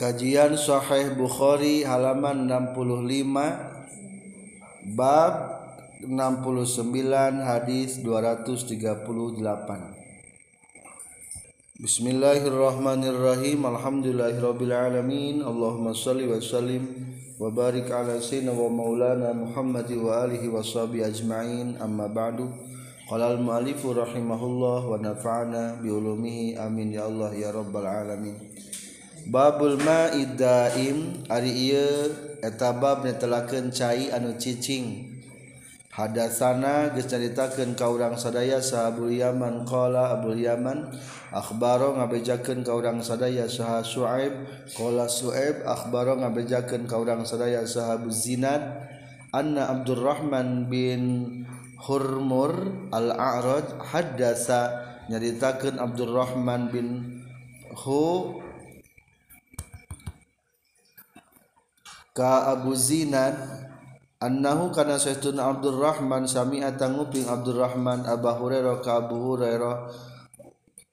Kajian Sahih Bukhari halaman 65 bab 69 hadis 238 Bismillahirrahmanirrahim. Alhamdulillahirabbil alamin Allahumma shalli wa sallim wa barik ala sayyidina wa maulana Muhammad wa alihi wa sahbihi ajma'in. Amma ba'du. Qala al muallif rahimahullah wa nafa'ana bi ulumihi. Amin ya Allah ya rabbal alamin babul maidaim Ari etabab netelakeun cai anu cicing. Hadasana caritakeun ka urang sadaya sahabul Yaman qala Abul Yaman akhbaro ngabejakeun ka urang sadaya saha Suaib qala Suaib akhbaro ngabejakeun ka urang sadaya sahabu Zinad anna Abdurrahman bin Hurmur al-A'raj haddasa. Nyaritakeun Abdurrahman bin Hu ka Abu Zinad annahu kana sayyidun Abdurrahman sami'a tanguping Abdurrahman Abu Hurairah ka Abu Hurairah.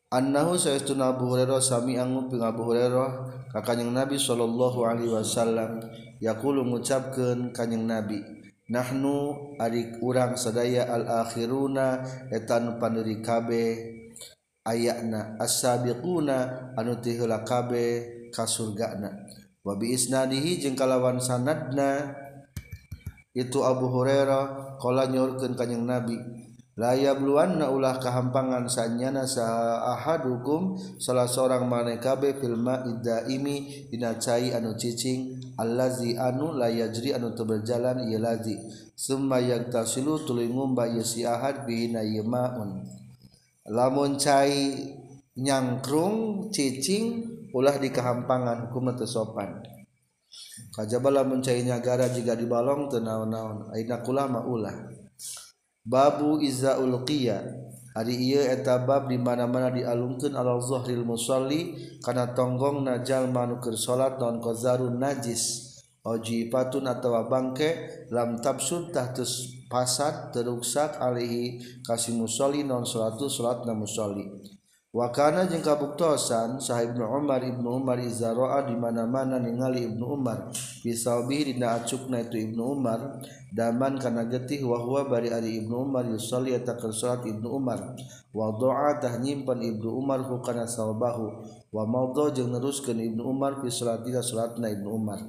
Annahu sayyidun Abu Hurairah sami'a nguping Abu Hurairah ka kanjeng Nabi sallallahu alaihi wasallam. Yaqulu ngucapkeun kanjeng Nabi nahnu ari urang sadaya al akhiruna etan pandiri kabe. Ayana as-sabiquna anu tihula kabe ka surgana. wabi isnadihi jeung kalawan sanadna itu Abu Hurairah kala nyorkeun ka Nabi la yabluanna ulah kahampangan sanyana sa ahadukum salah seorang maneh kabeh fil ma'i daimi dina cai anu cicing allazi anu la yajri anu teu berjalan ieu lazi summa yaktasilu tuluy ngumba ieu si ahad bihina ieu maun. Lamun cai nyangkrung cicing ulah di kehampangan hukum metu sopan. Kajabala mencainya nyagara jika dibalong tenaon-naon aina kulama ulah. Babu iza ulqiya hari iya eta bab di mana-mana dialungkeun ala zahril musalli kana tonggong najal manuker salat non qazarun najis. Ojibatun atawa bangke lam tabsud tahtus pasat teruksak alihi kasih musalli non salatu salatna musalli. Wakana jeung kabuktosan Sah Ibnu Umar Ibnu Umar izaroa di mana-mana ningali Ibnu Umar. Bisaubi dina acukna itu Ibnu Umar daman kana getih wahwa bari ari Ibnu Umar yusolli eta keur salat Ibnu Umar. Wa doa tah nyimpen Ibnu Umar ku kana saubahu wa maudha jeung neruskeun Ibnu Umar fi salatina salatna Ibnu Umar.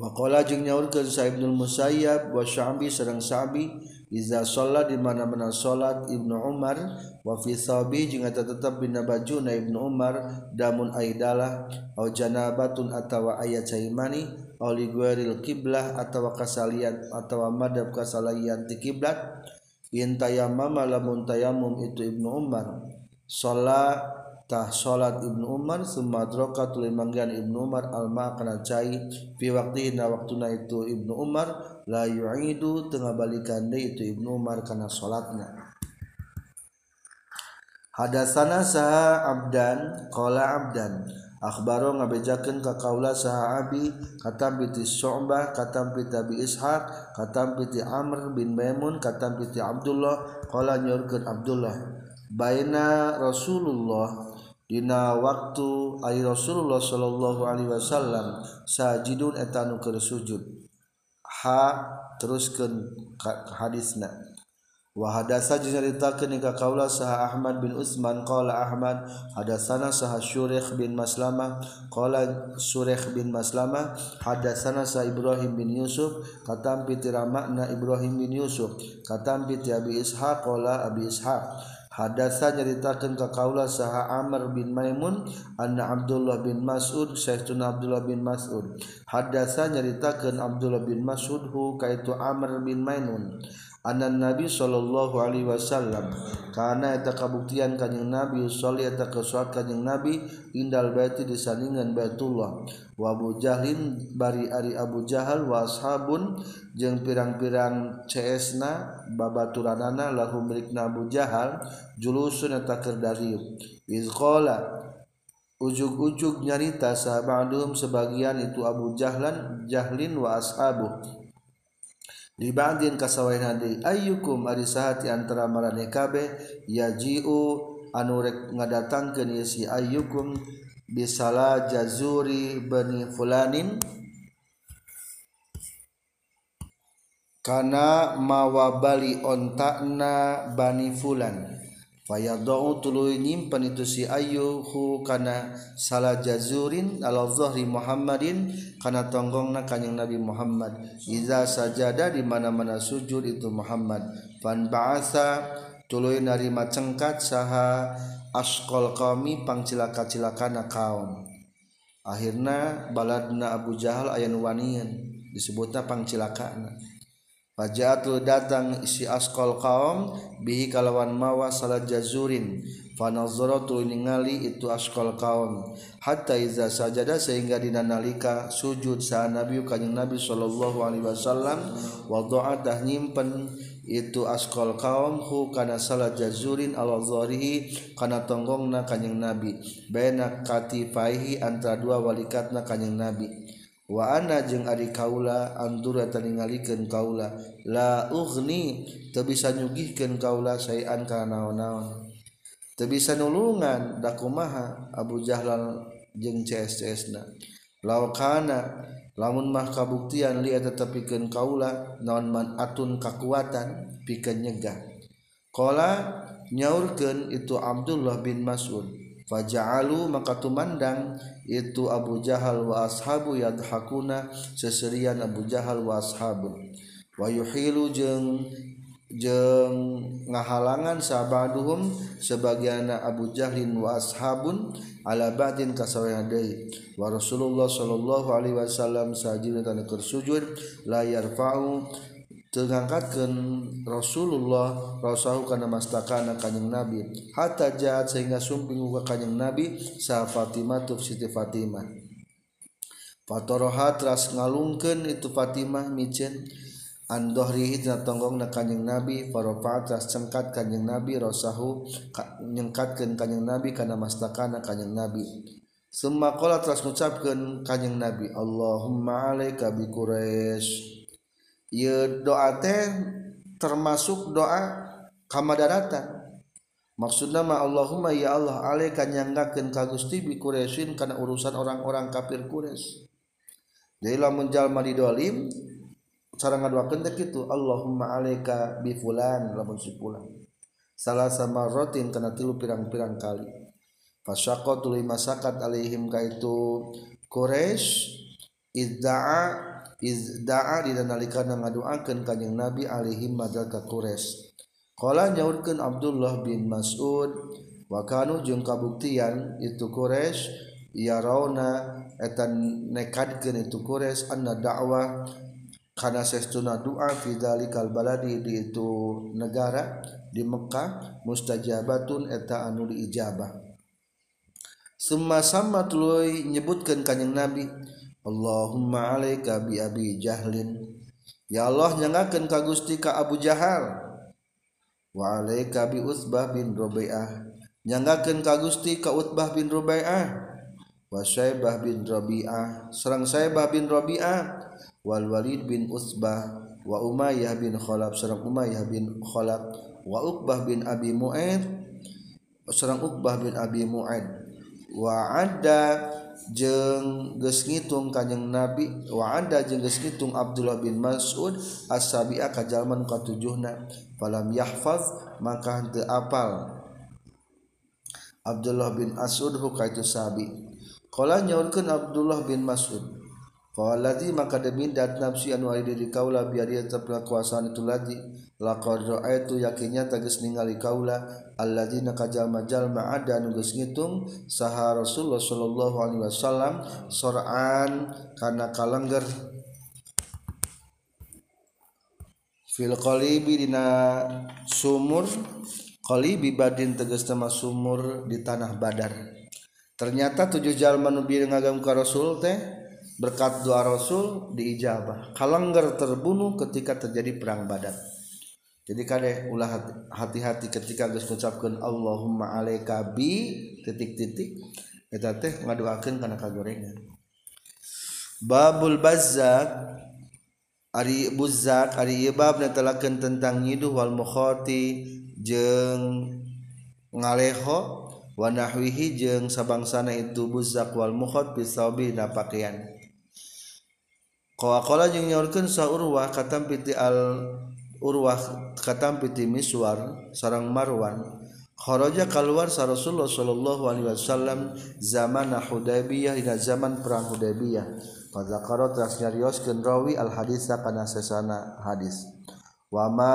Wakola jeung nyaurkeun Sa Ibnu Musayyab wa Sya'bi sareng Sa'bi Iza sholat di mana mana sholat Ibnu Umar wa fi sabi jeung eta tetep dina bajuna Ibnu Umar damun aidalah au janabatun atawa aya caimani au li gueril kiblah atawa kasalian atawa madhab kasalian ti kiblat in tayammama lamun tayammum itu Ibnu Umar. Sholat tah salat Ibnu Umar summa adraka tuluy Ibnu Umar alma kana cai fi waqtina waktuna itu Ibnu Umar la yu'idu tengah balikan deui itu Ibnu Umar kana salatna Hadasana saha abdan qala abdan akhbaro ngabejakeun ka kaula saha abi katam piti Syu'bah katam piti Abi Ishaq katam piti Amr bin Maimun katam piti Abdullah qala nyorkeun Abdullah baina Rasulullah Dina waktu ay Rasulullah Shallallahu Alaihi Wasallam sajidun etanu ke sujud. Ha teruskan hadisna. Wa hadasa diceritakeun ka kaula saha Ahmad bin Utsman qala Ahmad hadasana saha Syurikh bin Maslamah qala Syurikh bin Maslamah hadasana saha Ibrahim bin Yusuf katam piti ramakna Ibrahim bin Yusuf katam piti Abi Ishaq qala Abi Ishaq hadasa nyaritakan ka kaula saha Amr bin Maimun anna Abdullah bin Mas'ud Syekhuna Abdullah bin Mas'ud. Hadasa nyaritakan Abdullah bin Mas'ud hu kaitu Amr bin Maimun. anan Nabi Shallallahu Alaihi Wasallam. Karena eta kabuktian kanyeng Nabi soli eta kesuat kanyeng Nabi indal baiti disandingan Baitullah. Wa Abu Jahlin bari ari Abu Jahal wa ashabun jeung pirang-pirang CS-na babaturanana lahu milikna Abu Jahal julusun eta keur dariuk. Iz qala ujug-ujug nyarita sahabat sebagian itu Abu Jahlan Jahlin wa ashabu dibandin kasawai nadi ayyukum ari sahati antara marane kabeh yaji'u anu rek ngadatangkeun si ayyukum bisala jazuri bani fulanin? Kana mawabali ontakna bani fulan. Fayadau tuluy nyimpen itu si ayyuhu kana salah jazurin ala zahri Muhammadin kana tonggongna kanjing Nabi Muhammad. Iza sajada di mana-mana sujud itu Muhammad. Fan ba'asa tuluy narima cengkat saha asqal qaumi pangcilaka-cilakana kaum. Akhirna baladna Abu Jahal ayan wanian disebutna pangcilakana Fajatul datang isi askol kaum bihi kalawan mawa salat jazurin. Fanazaratu ningali itu askol kaum. Hatta iza sajada sehingga dina nalika sujud sa nabi kanjeng nabi sallallahu alaihi wasallam wada'atah nyimpen itu askol kaum hu kana salat jazurin ala zarihi kana tonggongna kanjeng nabi. Baina katifaihi antara dua walikatna kanjeng nabi. Waana jeung Ari Kaula andura ningalikeun kaula la ugni teu bisa nyugihkeun kaula sayan kana naon-naon. Teu bisa nulungan da kumaha Abu Jahlan jeung CS-CS-na. Law kana lamun mah kabuktian lihat tetepikeun kaula naon man atun kakuatan pikeun nyegah. Qala nyaurkeun itu Abdullah bin Mas'ud Faja'alu maka tumandang itu Abu Jahal wa ashabu yadhakuna seserian Abu Jahal wa ashabu. Wa yuhilu jeung jeung ngahalangan sabaduhum sebagian Abu Jahlin wa ashabun ala ba'din kasawehan deui. Wa Rasulullah sallallahu alaihi wasallam sajidun tan sujud la yarfa'u ngangkatkan Rasulullah Rasul karena mastakana kanyeng nabi. Hatta jahat sehingga sumping ke kanyeng nabi sah Fatimah tu Siti Fatimah. Fatoroha teras ngalungken itu Fatimah micin andohri tonggong na kanyeng nabi farofa teras cengkat kanyeng nabi Rasahu nyengkatkan kanyeng nabi karena mastakana kanyeng nabi. Semua kola teras mengucapkan kanyeng nabi Allahumma alaika bi Quraisy doa teh termasuk doa kamadaratan. Maksud nama Allahumma ya Allah ale kanyanggakeun ka Gusti bi Quraisyin kana urusan orang-orang kafir Quraisy. Jadi lamun jalma didolim cara ngaduakeun teh kitu Allahumma alaika bi fulan lamun si fulan. Salah sama rotin kana tilu pirang-pirang kali. Fasyaqatu limasakat alaihim kaitu Quraisy idda'a izdaa dina nalikana ngaduakeun kanjing Nabi alaihi madal ka Quraisy. Qala nyaurkeun Abdullah bin Mas'ud wa kanu jeung kabuktian itu Quraisy yarawna eta nekadkeun itu Quraisy anna da'wah kana sesuna doa fi dzalikal baladi di itu negara di Mekkah mustajabatun eta anu diijabah. Semma sama tuluy nyebutkeun kanjing Nabi Allahumma alaika bi abi jahlin. Ya Allah nyangakeun ka Gusti ka Abu Jahal. Wa alaika bi Utsbah bin Rabi'ah nyangakeun ka Gusti ka Utbah bin Rabi'ah wa Syaibah bin Rabi'ah. Serang Syaibah bin Rabi'ah. Wal Walid bin Utsbah. Wa Umayyah bin Khalaf. Serang Umayyah bin Khalaf. Wa Uqbah bin Abi Mu'aid. Serang Uqbah bin Abi Mu'aid. Wa Adda jeng geus ngitung kanjeng Nabi wa ada jeung geus ngitung Abdullah bin Mas'ud as-sabi'a ka jalman katujuhna falam yahfaz maka henteu apal. Abdullah bin As'ud huka itu sabi. Qala nyaurkeun Abdullah bin Mas'ud fa ladzi maka demi dat nafsi anu ari diri kaula biar dia tetap kuasaan itu ladzi laqtu yakinnya tagis ningali kaula alladzina kajjal-majallma ada nugus ngitung saha Rasulullah Shallallahu Alaihi Wasallam soran karena kalengger fil qalibi dina sumur qalibi badin tegas nama sumur di tanah badar ternyata tujuh jalma nu bir ngagam ka Rasul teh berkat doa Rasul diijabah. Kalengger terbunuh ketika terjadi perang Badar. jadi kadek ulah hati-hati ketika geus ngucapkeun Allahumma alaika bi titik-titik eta teh ngadoakeun kana kagorengan babul bazzak Ari buzzak Ari ibab netelakeun tentang nyiduh wal mukhati jeung ngaleho wa nahwihi jeung sabangsana itu buzak wal mukhat bisabi na pakaian. Qawaqala jeung nyaurkeun sa urwah katam piti al urwah katampi ti miswar sarang marwan. Kharaja keluar sa Rasulullah sallallahu alaihi wasallam zaman Hudaybiyah dina zaman perang Hudaybiyah. Pada karo teras nyarioskeun rawi al haditsa kana sesana hadis. Wama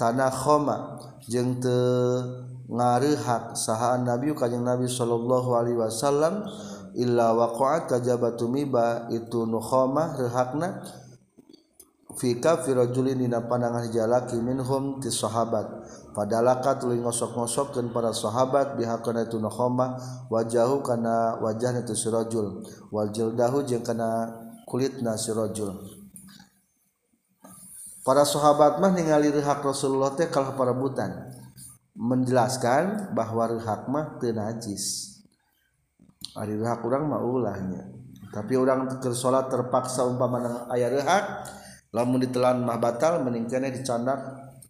tanakhoma jeung teu ngareuhak saha nabi kanjing nabi sallallahu alaihi wasallam illa waqa'at kajabatu miba itu nukhomah rehakna fi kafi rajulin dina pandangan jalaki minhum ti sahabat. Padalaka tuluy ngosok-ngosokkeun para sahabat bihakana itu nukhamah wajahu kana wajahna itu sirajul wal jildahu jeung kana kulitna sirajul para sahabat mah ningali rehak Rasulullah teh kalah parabutan. Menjelaskan bahwa hakmah najis. Hari hak kurang maulahnya tapi orang ke salat terpaksa umpama ayah rehak lamun ditelan mah batal meningkatnya dicandak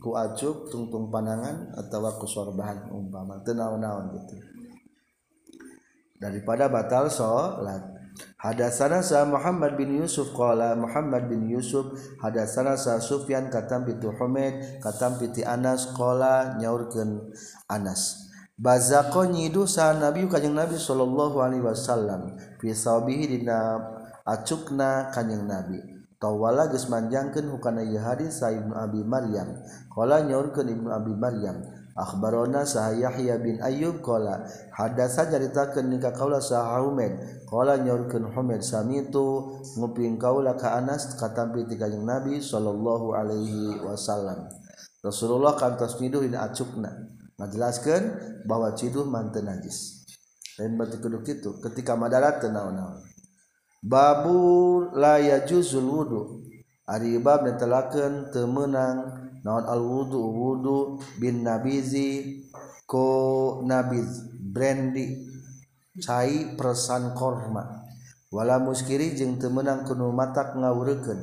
ku acuk tungtung panangan atau ku sorbahan umpama tenawan-nawan gitu. Daripada batal salat Hadatsana sa Muhammad bin Yusuf qala Muhammad bin Yusuf hadatsana sa Sufyan katam pitu Humaid katam piti Anas qala nyaurkeun Anas. Bazaqo nyidu sa Nabi kanjeng Nabi sallallahu alaihi wasallam fi sabihi dina acukna kanjeng Nabi Tawala geus manjangkeun hukana ieu hadis sa Ibnu Abi Maryam. Qala nyaurkeun Ibnu Abi Maryam, akhbarona sa Yahya bin Ayyub qala hadatsa caritakeun ka kaula sa Humaid. Qala nyaurkeun Humaid samitu nguping kaula ka Anas katampi ti Kanjeng Nabi sallallahu alaihi wasallam. Rasulullah kantos niduh dina acukna. Ngajelaskeun bahwa ciduh manteu najis. Lain berarti kudu kitu ketika madarat teu naon-naon. babu laya juzul wudhu ari bab netelakeun teu meunang naon al wudhu wudu bin nabizi ko nabiz brandy cai persan korma. Wala muskiri jeung teu meunang kuno matak ngawurkeun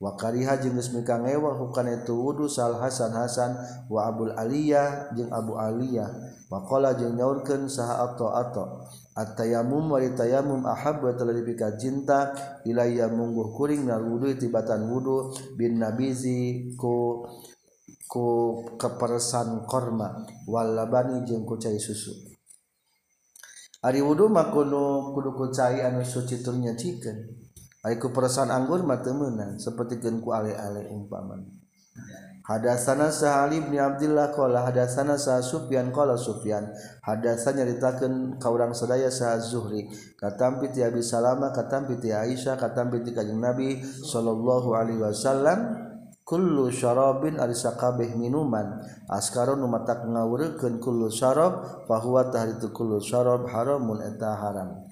wa kariha jeung geus mikangewa hukana itu wudu sal Hasan Hasan wa Abul Aliyah jeung Abu Aliyah. Maqala jeung nyaurkeun saha atau atau At-tayamum wal tayamum ahabba telah ka cinta ilayya mungguh kuring nal wudu tibatan wudu bin nabizi ku ku kepersan korma walabani jeung ku cai susu. Ari wudu makono kudu ku cai anu suci tur nyacikeun. Ari ku persan anggur mah teu meunang sapertikeun ku ale-ale umpamana. Hadasana sahali bin Abdullah qala hadasana sah Sufyan qala Sufyan hadasana nyaritakeun ka urang sadaya sah Zuhri katampi ti Abi Salama katampi ti Aisyah katampi ti Kanjeng Nabi sallallahu alaihi wasallam kullu syarabin ari sakabeh minuman. Askarun nu matak ngawurekeun kullu syarab fahuwa tahritu kullu syarab haramun eta haram.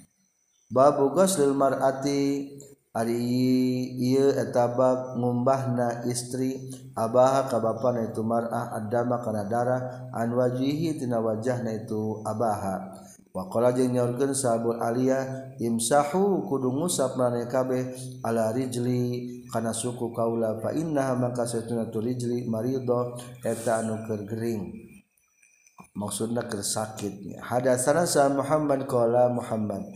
Babu ghuslil mar'ati ari ieu eta bab ngumbahna istri Abah ka na itu marah adama kana darah an wajihi tina wajahna itu Abaha. Jeung nyaurkeun sabul Aliyah imsahu kudu ngusap maneh kabeh ala rijli kana suku kaula fa innaha maka satuna tu rijli marido eta anu keur gering. Maksudna keur sakit hadatsana sa Muhammad qala Muhammad.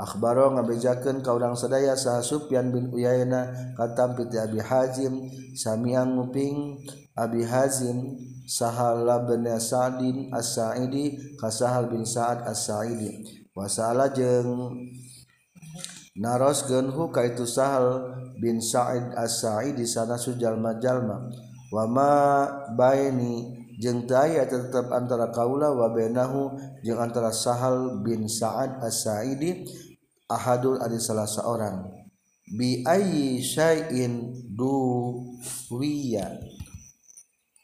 Akbaro ngabejakeun ka urang sadaya saha Sufyan bin Uyainah katampit Abi Hazim samiang nguping Abi Hazim sahala bin Sa'din As-Sa'idi ka Sahal bin Sa'ad As-Sa'idi. Wasala jeung naroskeun hu ka itu Sahal bin Sa'id As-Sa'idi sana sujalma-jalma wama baini jeung daya tetap antara kaula wa bainahu jeung antara Sahal bin Sa'ad As-Sa'idi. ahadul ada salah seorang. Bi ayyi syai'in duwiya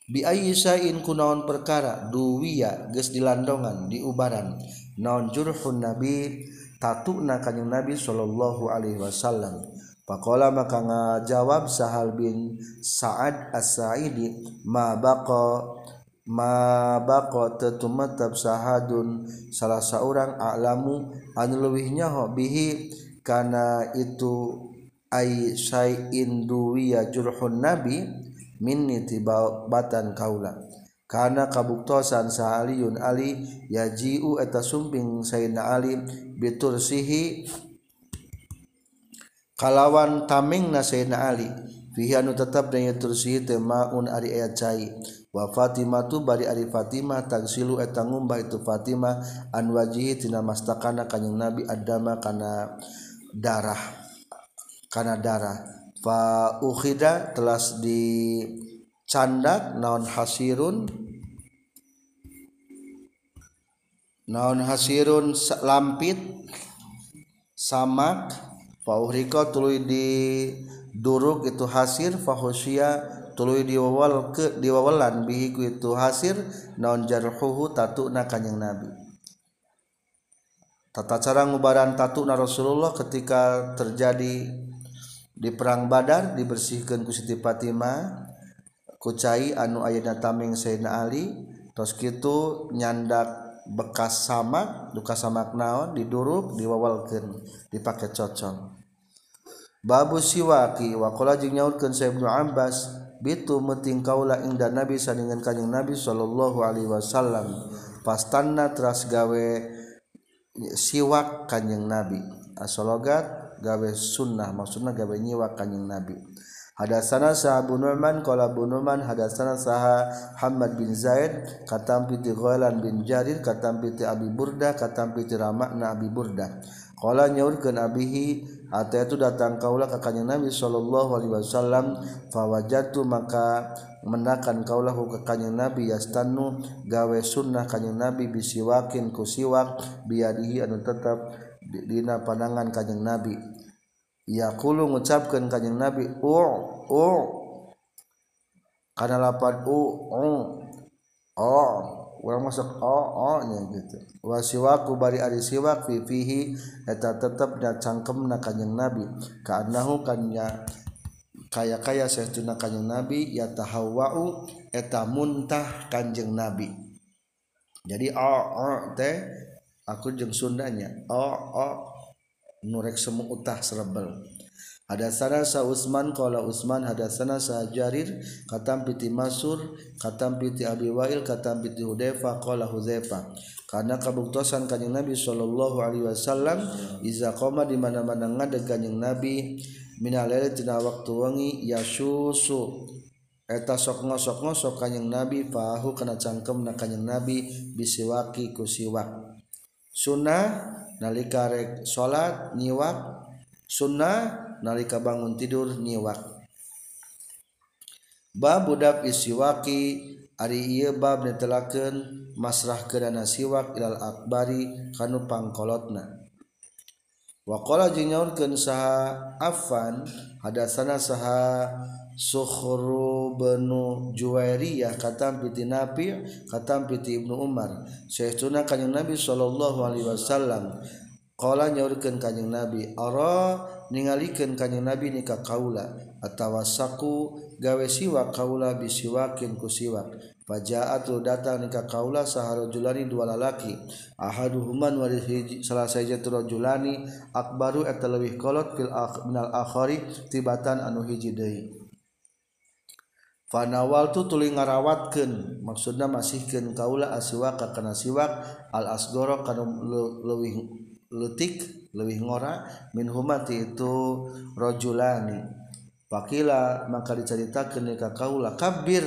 bi ayyi syai'in kunaon perkara duwiya geus dilandongan diubaran. Naon jurhun nabi tatuna kanjeng nabi sallallahu alaihi wasallam. Pakola maka ngajawab Sahal bin Sa'ad As-Sa'idi ma baqa ma bako tetumetap sahadun. Salah seorang alamu anu leuwih nyaho bihi kana itu ai syai'in duwiya jurhun nabi minni tibatan kaula. Karena kabuktosan sahaliun ali yaji'u eta sumping sayyidina ali bitursihi kalawan tamingna sayyidina ali. Fihi anu tetap dan tursihi temaun ari ayat cai. wa Fatimatu bari Ari Fatimah tagsilu etang ngumbah itu Fatimah an wajihi tina mastakana kanjing Nabi adama kana darah kana darah. Fa ukhida telas di candak naon hasirun? Naon hasirun lampit samak. Fa uhriko tuluy di duruk itu hasir fahusia tulu diwawal ke diwawalan bihi ku itu hasir naon jarhuhu tatuna kanjing nabi. Tata cara ngubaran tatuna Rasulullah ketika terjadi di perang Badar dibersihkan ku Siti Fatimah kucai anu ayana taming Sayyidina Ali tos kitu nyandak bekas sama duka sama naon diduruk diwawalkeun dipake cocong babu siwaki waqala jeung nyaurkeun Sa Ibnu Abbas bitu meting kaula ingda nabi saningan kanjing nabi sallallahu alaihi wasallam. Pastanna teras gawe siwak kanjing nabi. Asologat gawe sunnah maksudna gawe nyiwak kanjing nabi. Hadasana saha Bunuman qala Bunuman hadasana saha Muhammad bin Zaid katam piti Ghailan bin Jarir katam piti Abi Burda katam piti Ramakna Abi Burda qala nyaurkeun abihi atau itu datang kaulah kakaknya Nabi Shallallahu Alaihi Wasallam fawajatu maka menakan kaulah kakaknya Nabi yastanu gawe sunnah kanyang Nabi bisiwakin kusiwak biadihi anu tetap dina pandangan kanyang Nabi. Yakulu mengucapkan kanyang Nabi u u. Karena lapan u u. O. orang masuk o o nya gitu wasiwaku bari ari siwak fi fihi eta tetep da cangkem na kanjeng nabi. Kaanahu kanya kaya kaya sahtuna kanjeng nabi ya tahawau eta muntah kanjeng nabi. Jadi o o teh aku jeung sundanya o o nurek semu utah serebel ada sana sa Usman qala Usman ada sana sa Jarir katam piti Masur katam piti Abi Wa'il katam piti Hudzaifah qala Hudzaifah. Karena kabuktosan kanjeng Nabi sallallahu alaihi wasallam iza qoma di mana-mana ngadeg kanjeng Nabi minalaili tina waktu wengi yasusu. Eta sok ngosok ngosok kanjeng Nabi fahu kana cangkem kanjeng Nabi bisiwaki ku siwak sunnah nalika rek salat nyiwak sunnah nalika bangun tidur nyiwak bab budak isiwaki Ari ieu bab netelakeun masrah kedana siwak ilal akbari kanu pangkolotna waqala jeung nyaurkeun saha Affan hadasana saha Sukhru benu Juwairiyah katam piti Nabi katam piti Ibnu Umar. Saytuna kanjeng Nabi sallallahu alaihi wasallam Kala nyaurkeun kanjing Nabi, "Ara ningalikeun kanjing Nabi nikah kaula atawa saku gawe siwak kaula bisiwakin ku siwak." Fajaat lu datang nikah kaula saharajulani dua lalaki. Ahaduhuman wa hiji salah saja turajulani akbaru eta leuwih kolot fil minal akhari tibatan anu hiji deui. Fanawal tu tuli ngarawatkeun maksudna masihkeun kaula asiwak kana siwak al asgoro kana leuwih letik lebih ngora min humati itu rojulani. Pakila maka diceritakan ka kaula kabir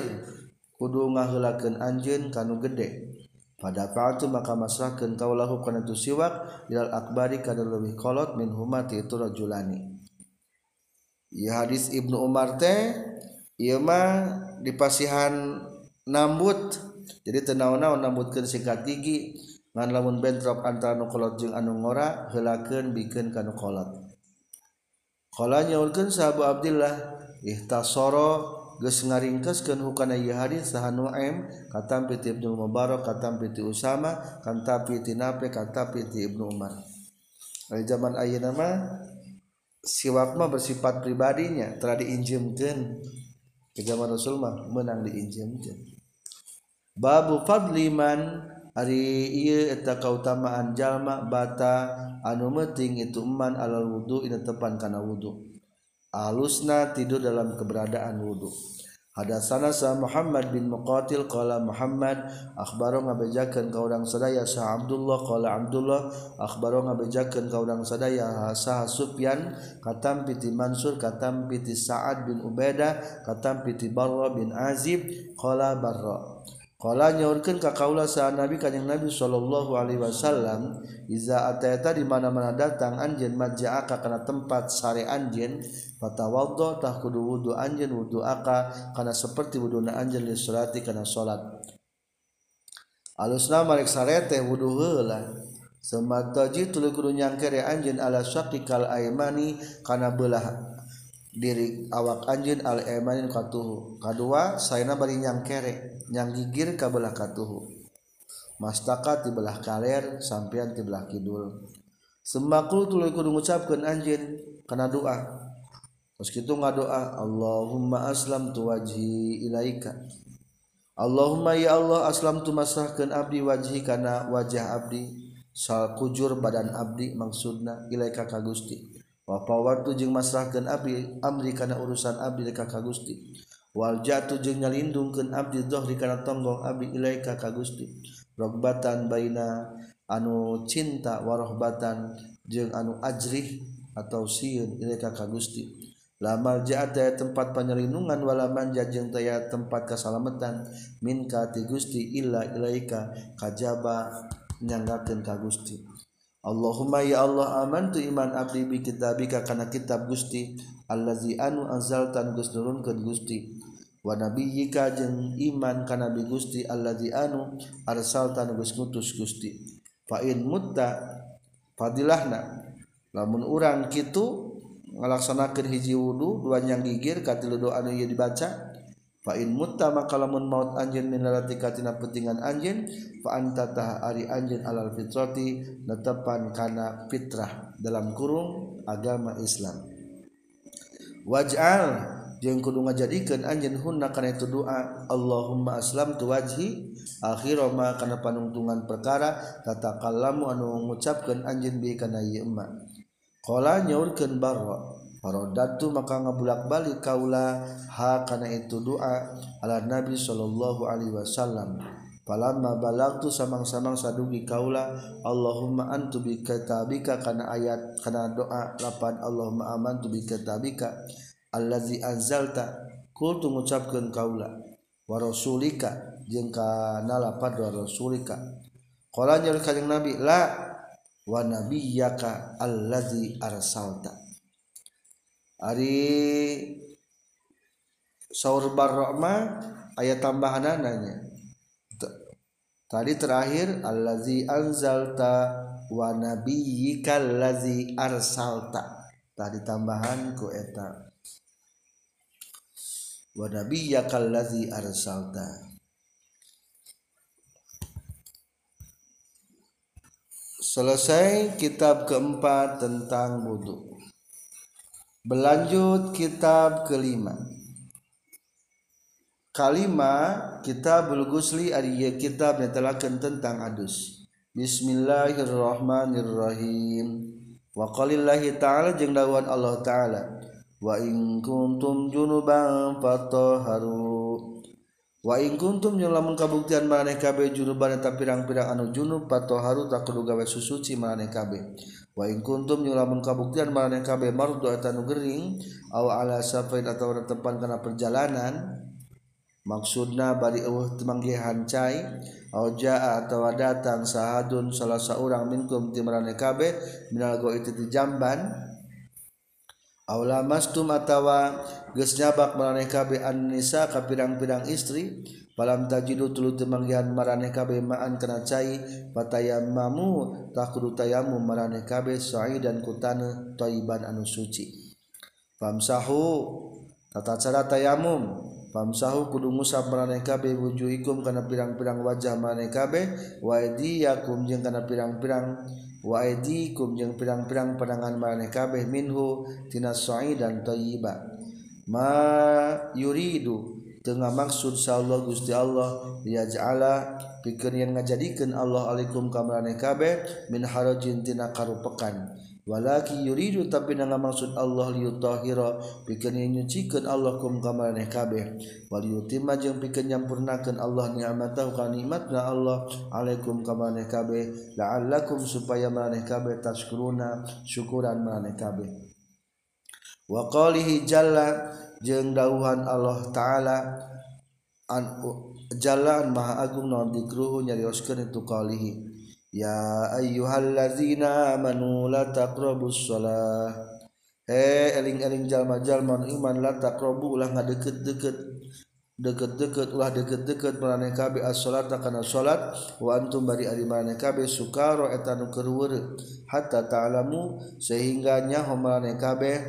kudu ngahulakan anjin kanu gede. Pada fa'atu maka masrahkan kaulahu kana tu siwak ilal akbari kana lebih kolot min humati itu rojulani. Ya hadis Ibnu Umar teh ieu mah dipasihan nambut. Jadi tenaun-naun nambutkeun sikat gigi. ngan lamun bentrok antara nukolot jeung anu ngora heulakeun bikeun ka nukolot qala nyaulkeun sahabu abdillah ihtasara geus ngaringkeskeun hukana ieu hadis saha nuaim katam piti ibnu mubarak katam piti usama katam piti nape katam piti ibnu umar. Dari zaman ayeuna mah siwak mah bersifat pribadinya telah diinjemkeun ke zaman Rasul mah menang diinjemkeun babu fadliman Ari eta kautamaan jalma bata anu meting ituman alal wudhu in tepan kana wudhu alusna tidur dalam keberadaan wudhu Hadatsana sa Muhammad bin Muqatil qala Muhammad akhbaro ngabejakeun ka urang sadaya sa Abdullah qala Abdullah akhbaro ngabejakeun ka urang sadaya sa Sufyan katam piti Mansur katam piti Sa'ad bin Ubaidah katam piti Barra bin Azib qala Barra. Kala nyaurkeun ka kaula saha Nabi kanjing Nabi sallallahu alaihi wasallam iza ataita di mana-mana datang anjeun maja'aka kana tempat sare anjeun fatawaddo tah kudu wudu anjeun wudu aka kana saperti wuduna anjeun li salati kana salat. Alusna malik sare teh wudu heula. Semataji tuluy kudu nyangkere anjeun ala syaqikal aimani kana belah diri awak anjin al-emanin katuhu kadua sayana bari nyang kere nyang gigir kabelah katuhu mastaka ti belah kaler sampean ti belah kidul. Semakul tuluy kudu ngucapkeun anjeun kana doa. Terus kitu ngadoa Allahumma aslam tu wajhi ilaika. Allahumma ya Allah aslam tu masahkeun abdi wajhi kana wajah abdi. Sal kujur badan abdi maksudna ilaika ka Gusti Papa waktu jeng masrahkan Abdi Amri karena urusan Abdi deka ka Gusti. Wal jatuh jeng nyalindungkan abdi dhahri karena tonggong abdi ilaika ka Gusti. Rogbatan baina anu cinta warohbatan jeung anu ajrih atau siun ilaika ka Gusti. Lamal jaat daya tempat penyelindungan wala manja jeung daya tempat kasalametan minka ti Gusti illa ilaika kajaba nyanggakeun ka Gusti. Allahumma ya Allah aman tu iman abdi bi kitabika kana kitab Gusti allazi anu anzaltan Gus nurun ke Gusti. Wa nabiyyika jeung iman kana bi Gusti allazi anu arsaltan Gus ngutus Gusti. Fa in mutta fadilahna. Lamun urang kitu ngalaksanakeun hiji wudu dua nyang gigir katilu doa anu ieu dibaca in mutta maka lamun maut anj minlatikatina petingan anj fa ta ari anj alal fitroti netepan kana fitrah dalam kurung agama Islam. Wajal jeung kudu ngajadikeun anjeun hunna kana itu doa Allahumma aslam tu wajhi akhir ma kana panungtungan perkara tatakallamu anu ngucapkeun anjeun bi kana ieu ma. Qala nyaurkeun barra Farodatu maka ngabulak-balik kaula ha kana itu doa ala Nabi sallallahu alaihi wasallam. Falamma balagtu samang-samang sadugi kaula Allahumma antu bi kitabika kana ayat kana doa lapan Allahumma amantu bi kitabika allazi anzalta. Kultu ngucapkeun kaula wa rasulika jeung kana lapan wa rasulika. Qala nyer kanjing nabi la wa nabiyyaka allazi arsalta Ari saur barrahma ayat tambahan nanya. Tadi terakhir allazi anzalta wa nabiyyika allazi arsalta. Tadi tambahan ku eta. Wa nabiyyaka allazi arsalta. Selesai kitab keempat tentang wudhu berlanjut kitab kelima. Kalima kitab Ghusli ari kitab netelakeun tentang adus. Bismillahirrahmanirrahim. Wa qalillahi ta'ala jeung dawuhan Allah ta'ala. Wa in kuntum junuban fatahharu Waing kuntum yang lamun kabuktian maneh kabeh junuban eta pirang-pirang anu junub patoharu tak kudu gawe susuci maneh kabeh. Waing kuntum yang lamun kabuktian maneh kabeh mardu eta nu gering aw ala safain atawa tempat kana perjalanan maksudna bari eueuh temanggihan cai aw jaa atawa datang sahadun salah saurang minkum ti maneh kabeh minal go itu jamban Aula mastum atawa geus nyabak maraneh kabe an-nisa ka pirang-pirang istri falam tajidu tulu temanggihan maraneh kabe ma'an kana cai patayammamu takudu tayamu maraneh kabe dan kutana thayyiban anu suci. Famsahu tata cara tayamum. Famsahu kudu ngusap maraneh kabe wujuhikum kana pirang-pirang wajah maraneh kabe wa aydiyakum jeung kana pirang-pirang wakum jeung pirang-pirang panangan maneh kabeh minhu tina soi dan toyiba ma yuridu tengah maksud Allah Gusti Allah liyaj'ala pikir yang ngajadikan Allah alaikum ka maneh kabeh min harajin tina karupekan walaki yuridu tapi na maksud Allah liyutahira pikeun nyucikeun Allah kum ka maraneh kabeh. Wal yutima jeung pikeun nyampurnakeun Allah ni'matahu ka nikmatna Allah alaikum ka maraneh kabeh. La'allakum supaya maraneh kabeh tashkuruna syukuran maraneh kabeh. Wa qalihi jalla jeung dawuhan Allah taala an jalan maha agung non dikruhu nyarioskeun itu qalihi. ya ayyuhallazina amanu la taqrabus shalah he eling-eling jalma-jalma iman la taqrabu ulah ngadeket-deket deket-deket ulah deket-deket maraneh kabeh as-salata kana salat. Wa antum bari ari maraneh kabeh sukaro eta nu keur hatta ta'lamu. Sehingga nyaho maraneh kabeh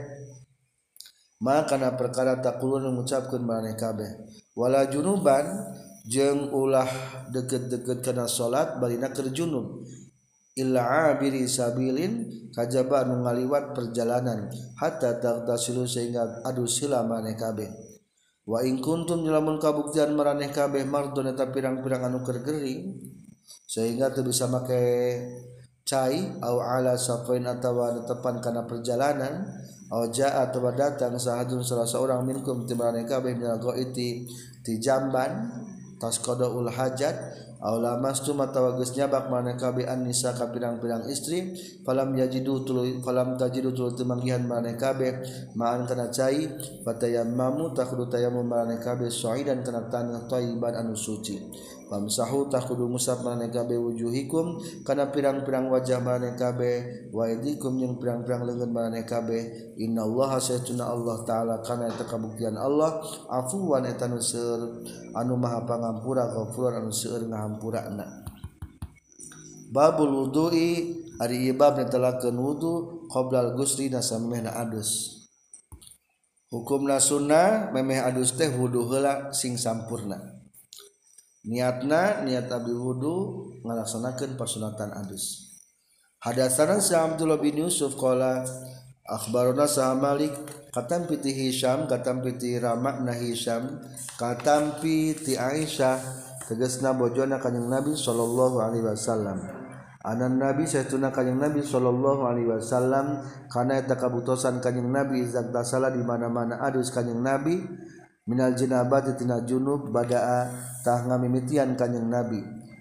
maka na perkara takulun ngucapkeun maraneh kabeh wala junuban jeung ulah deket-deket kena salat barina keur junub illa abiri sabilin kajaba anu ngaliwat perjalanan. Hatta tagtasilu sehingga adu sila maneh kabeh. Wa in kuntum lamun kabuktian maraneh kabeh mardon eta pirang-pirang anu gering sehingga teu bisa make cai au ala safain atawa tepan kana perjalanan au jaa atawa datang sahadun salah seorang minkum timarane kabeh minal ghaiti ti jamban tasqada ul hajat aula mastu matawagis nyabak mana kabi an nisa ka pirang-pirang istri falam yajidu tuluy falam tajidu tuluy temanggihan mana kabe ma'an kana cai fatayammamu takhdu tayammum mana kabe sa'idan kana tanah thayyiban anu suci. Famsahu takudu musab maneh kabeh wujuhikum kana pirang-pirang wajah maneh kabeh wa idikum yang pirang-pirang leungeun maneh kabeh innallaha saytuna Allah taala kana eta kabuktian Allah afuwan eta nu seueur anu maha pangampura ghafur anu seueur ngahampurana. Babul wudu'i ari ibab netelakeun wudu qoblal ghusli nasamehna adus. Hukumna sunnah memeh adus teh wudu heula sing sampurna. niatna niat abdi wudu ngalaksanakan pasunatan abis hadasana si Abdullah bin Yusuf qala akhbarona sa Malik katam piti Hisham katam piti Ramak na Hisham katam piti Aisyah tegasna bojona kanjeng Nabi sallallahu alaihi wasallam. Anan Nabi saytuna kanjeng Nabi sallallahu alaihi wasallam kana eta kabutosan kanjeng Nabi zak tasala di mana-mana adus kanjeng Nabi minal jinabati tina junub bada'a tah mimitian kanjing nabi.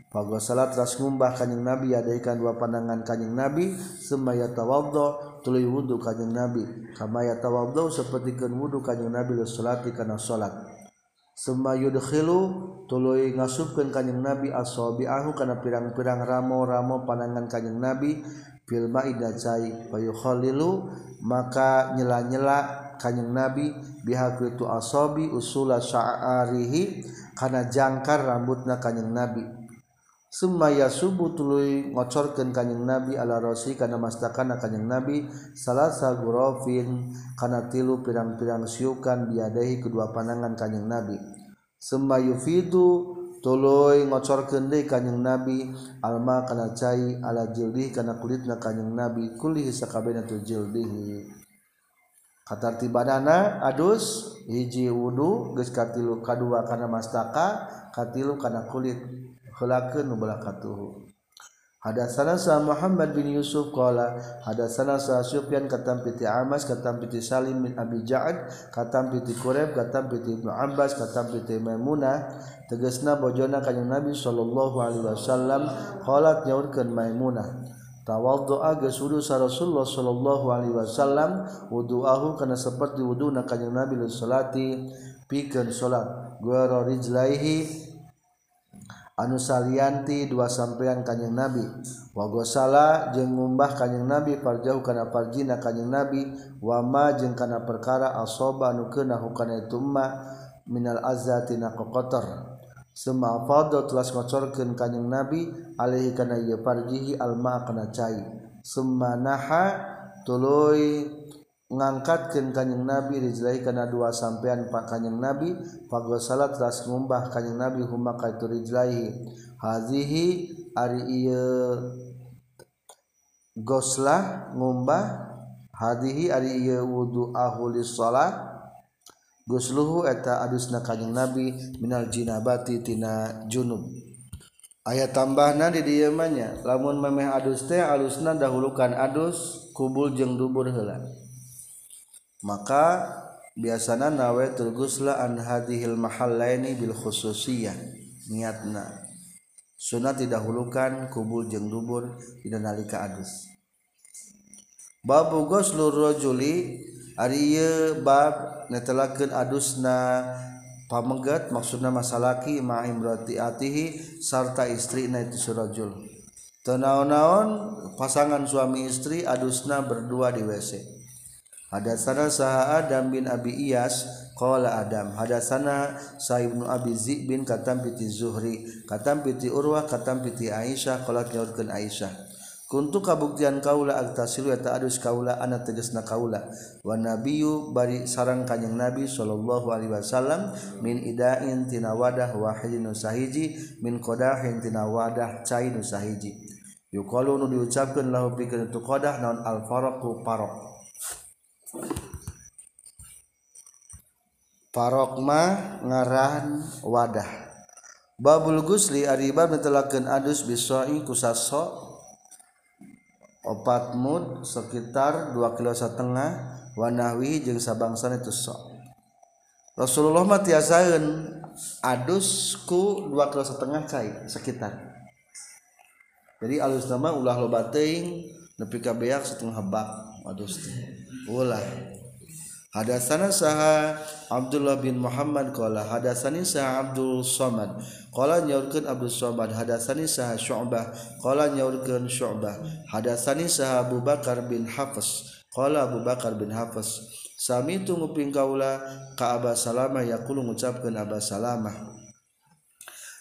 Pago salat ras ngumbah kanjing nabi adaikan dua pandangan kanjing nabi semaya tawaddo tuluy wudu kanjing nabi. Kama ya tawaddo sapertikeun wudu kanjing nabi lu salati kana salat. Semma yudkhilu tuluy ngasupkeun kanjing nabi asabi'ahu kana pirang-pirang ramo-ramo pandangan kanjing nabi. Fil ma'i dacai fayukhallilu maka nyela-nyela kanjing Nabi bihaku itu asabi usula sya'arihi kana jangkar rambutna kanjing Nabi. Sumaya subuh tuluy ngocorkeun kanjing Nabi ala rosi kana mastakana kanjing Nabi salasa gurafin kana tilu pirang-pirang siukan biadahi kedua panangan kanjing Nabi. Summa yufidu tuluy ngocorkeun deui kanjing Nabi alma kana cai ala jildi kana kulitna kanjing Nabi kulli sakabehna tu jildihi katartibanana adus hiji wudhu geus katilu kadua kana mastaka katilu kana kulit. Heulakeun nu balakatuhu Hadatsana sa Muhammad bin Yusuf qala hadatsana sa Sufyan katam piti Amas katam piti Salim bin Abi Ja'ad katam piti Quraib katam piti Ibnu Abbas katam piti Maimunah tegasna bojona kanjeng Nabi sallallahu alaihi wasallam qalat nyaurkeun Maimunah. tawaddoa geus wudu sa Rasulullah sallallahu alaihi wasallam wudu'ahu kana saperti wuduna kanjeng Nabi salati. Pikeun salat gora rijlaihi anu salianti dua sampeyan kanjeng Nabi. Wa gosala jeung ngumbah kanjeng Nabi parjauh kana parjina kanjeng Nabi. Wa ma jeung kana perkara asoba anu keuna hukana itu minal azzatina kokotor sema fadl telah ngocorkeun nabi alaihi kana ieu farjihi alma kana cai. Summa naha tuluy ngangkatkeun kanjing nabi rijlahi kana dua sampean pak kanjing nabi. Fagosala telah ngumbah kanjing nabi huma ka itu rijlahi hazihi ari ieu goslah ngumbah. Hadihi ari ieu wudu ahuli salat. Gusluhu eta adusna kanjing Nabi minal jinabati tina junub. Ayat tambahna di diemanya, lamun memeh adus teh alusna dahulukan adus kubul jeung dubur heula. Maka biasana nawe tergusla an hadhil mahallaini bil khususiyah niatna. Sunat didahulukan kubul jeung dubur dina nalika adus. Babu ghuslur rajuli ari bab netelakeun adusna pamegat maksudna masalaki ma imratiatihi sarta istri na itu surajul. Tenaon-naon pasangan suami istri adusna berdua di WC. Hadatsana Saha Adam bin Abi Iyas qala Adam hadatsana Sa ibnu Abi Zib bin katam piti Zuhri katam piti Urwah katam piti Aisyah qalat nyaurkeun Aisyah Kuntu kabuktian kaula agtasilu eta adus kaula ana tegasna kaula. Wa nabiyyu bari sarang kanjing nabi sallallahu alaihi wasallam min idain tina wadah wahidin sahiji min qadahin tina wadah cai nu sahiji. Yuqalu nu diucapkeun lahu pikeun tu qadah naon al faraqu parok parok ma ngaran wadah. Babul gusli ari bab adus bisoi kusaso opat mud sekitar 2 kilo setengah Wanawi jeung sabangsan itu sok. Rasulullah mah tiasaeun adus ku 2 kilo setengah cai sekitar. Jadi alus nama ulah loba teuing nepi ka beak setengah bak adus teh. Ulah. Hadatsana saha Abdullah bin Muhammad qala hadatsani saha Abdul Somad. Qala nyaurkeun Abdul Somad hadatsani saha Syu'bah. Qala nyaurkeun Syu'bah hadatsani saha Abu Bakar bin Hafiz qala Abu Bakar bin Hafiz sami tu nguping kaula ka Aba Salamah yaqulu ngucapkeun Aba Salamah.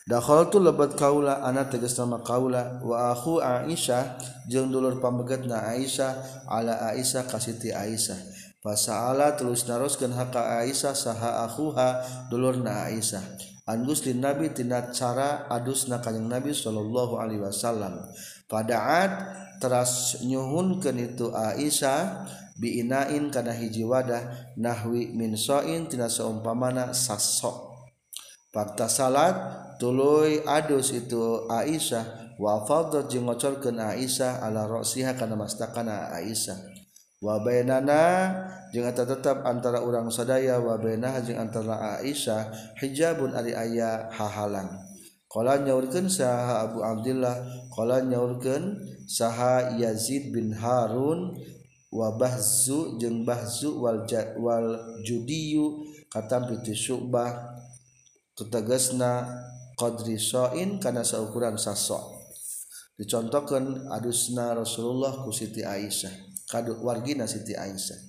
Dakhaltu lebat kaula ana tegas nama kaula wa akhu Aisyah jeung dulur pamegetna Aisyah ala Aisyah kasiti Aisyah Fasa'ala terus naroskeun haka Aisyah saha akhuha dulurna Aisyah. An guslin Nabi tina cara adusna kanjing Nabi sallallahu alaihi wasallam. Padaat teras nyuhunkeun itu Aisyah biinain kana hiji wadah nahwi min soin tina saumpamana sasok. Fakta salat tuluy adus itu Aisyah wa fadhat jeung ngocorkeun Aisyah ala ra'siha kana mastakana Aisyah wabainana jeung eta tetap antara urang sadaya wabainah jeung antara Aisyah hijabun ari aya hahalang qala nyaurkeun saha Abu Abdullah qala nyaurkeun saha Yazid bin Harun wa Bahzu jeung Bahzu wal wal Judiyu katampi ti Syu'bah tetegasna qadri sa'in kana saukuran sasok. dicontohkeun adusna Rasulullah ku Siti Aisyah kadu wargina Siti Aisyah.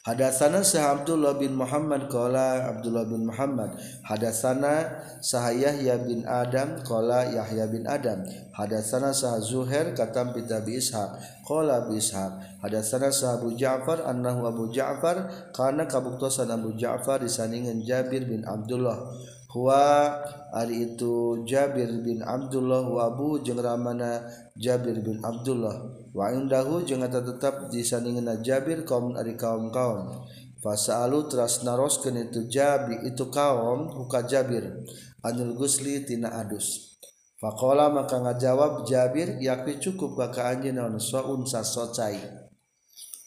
Hadatsana Sah Abdullah bin Muhammad qala Abdullah bin Muhammad hadatsana Sah Yahya bin Adam qala Yahya bin Adam. Hadatsana Sah Zuhair katam bi Ishaq qala bi Ishaq. Hadatsana Sah Abu Ja'far annahu Abu Ja'far kana kabuktosan Abu Ja'far disandingan Jabir bin Abdullah. Huwa ari itu Jabir bin Abdullah wa Abu jeung ramana Jabir bin Abdullah Waindahu jeung eta tetap disandingeuna Jabir kaum ari kaum-kaum. Fasalu teras naroskeun itu Jabir itu kaum huka Jabir anil gusli tina adus. Faqala maka ngajawab Jabir yakni cukup ka ka anjeun naon saun sasocai.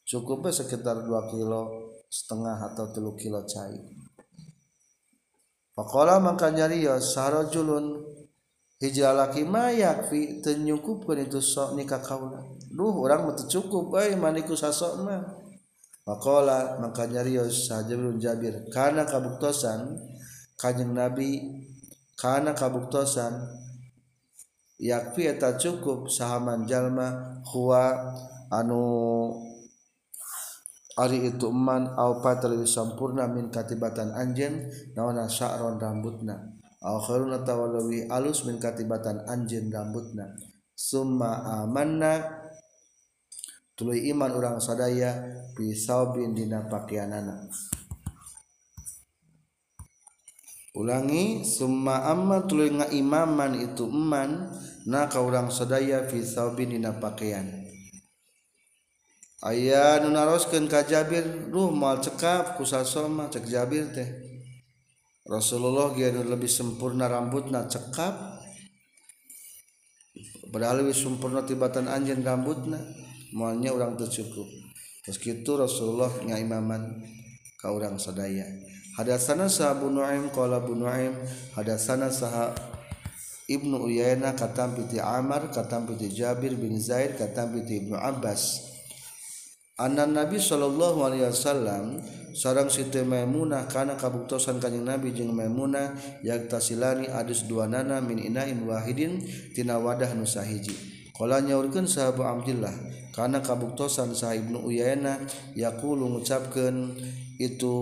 Cukupnya sekitar 2 kilo setengah atau 3 kilo cai. Faqala maka nyarios sarajulun hijalaki mayakfi tenyukupkan itu sok nikah kaula duh orang mah cukup euy eh, maniku sasok mah. Maqala maka nyarios sajabun jabir kana kabuktosan? Kanjeng nabi kana kabuktosan? Yakfi eta cukup sahaman jalma huwa anu Ari itu eman au patri sampurna min katibatan anjen naona sa'ron rambutna. alwi alus min katibatan anjin rambutna. Summa amanna. Tuluy iman urang sadaya pisaubin dina pakaianana ulangi summa amma tuluy ngaimaman itu eman na ka urang sadaya pisaubin dina pakaian Ayah nunaroskeun ka Jabir, ruh mal cekap kusasoma cek Jabir teh. Rasulullah Giun lebih sempurna rambutna cekap. Padahal lebih sempurna tibatan anjen rambutna. Mualnya orang tercukup terus gitu Rasulullah ngaimaman ka orang sadaya. Hadatsana sahabu nu'aim qala bu nu'aim hadatsana saha Ibnu Uyainah katam piti Amar katam piti Jabir bin Zaid katam piti Ibnu Abbas. anan Nabi Shallallahu Alaihi Wasallam sarang Siti Maimunah karena kabuktosan kanjeng Nabi jeung Maimunah yang tasilani adus dua nana min inain wahidin tina wadah nusahiji. Kala nyaurkeun sahabat Abdullah karena kabuktosan sah Ibnu Uyainah yaqulu ngucapkeun itu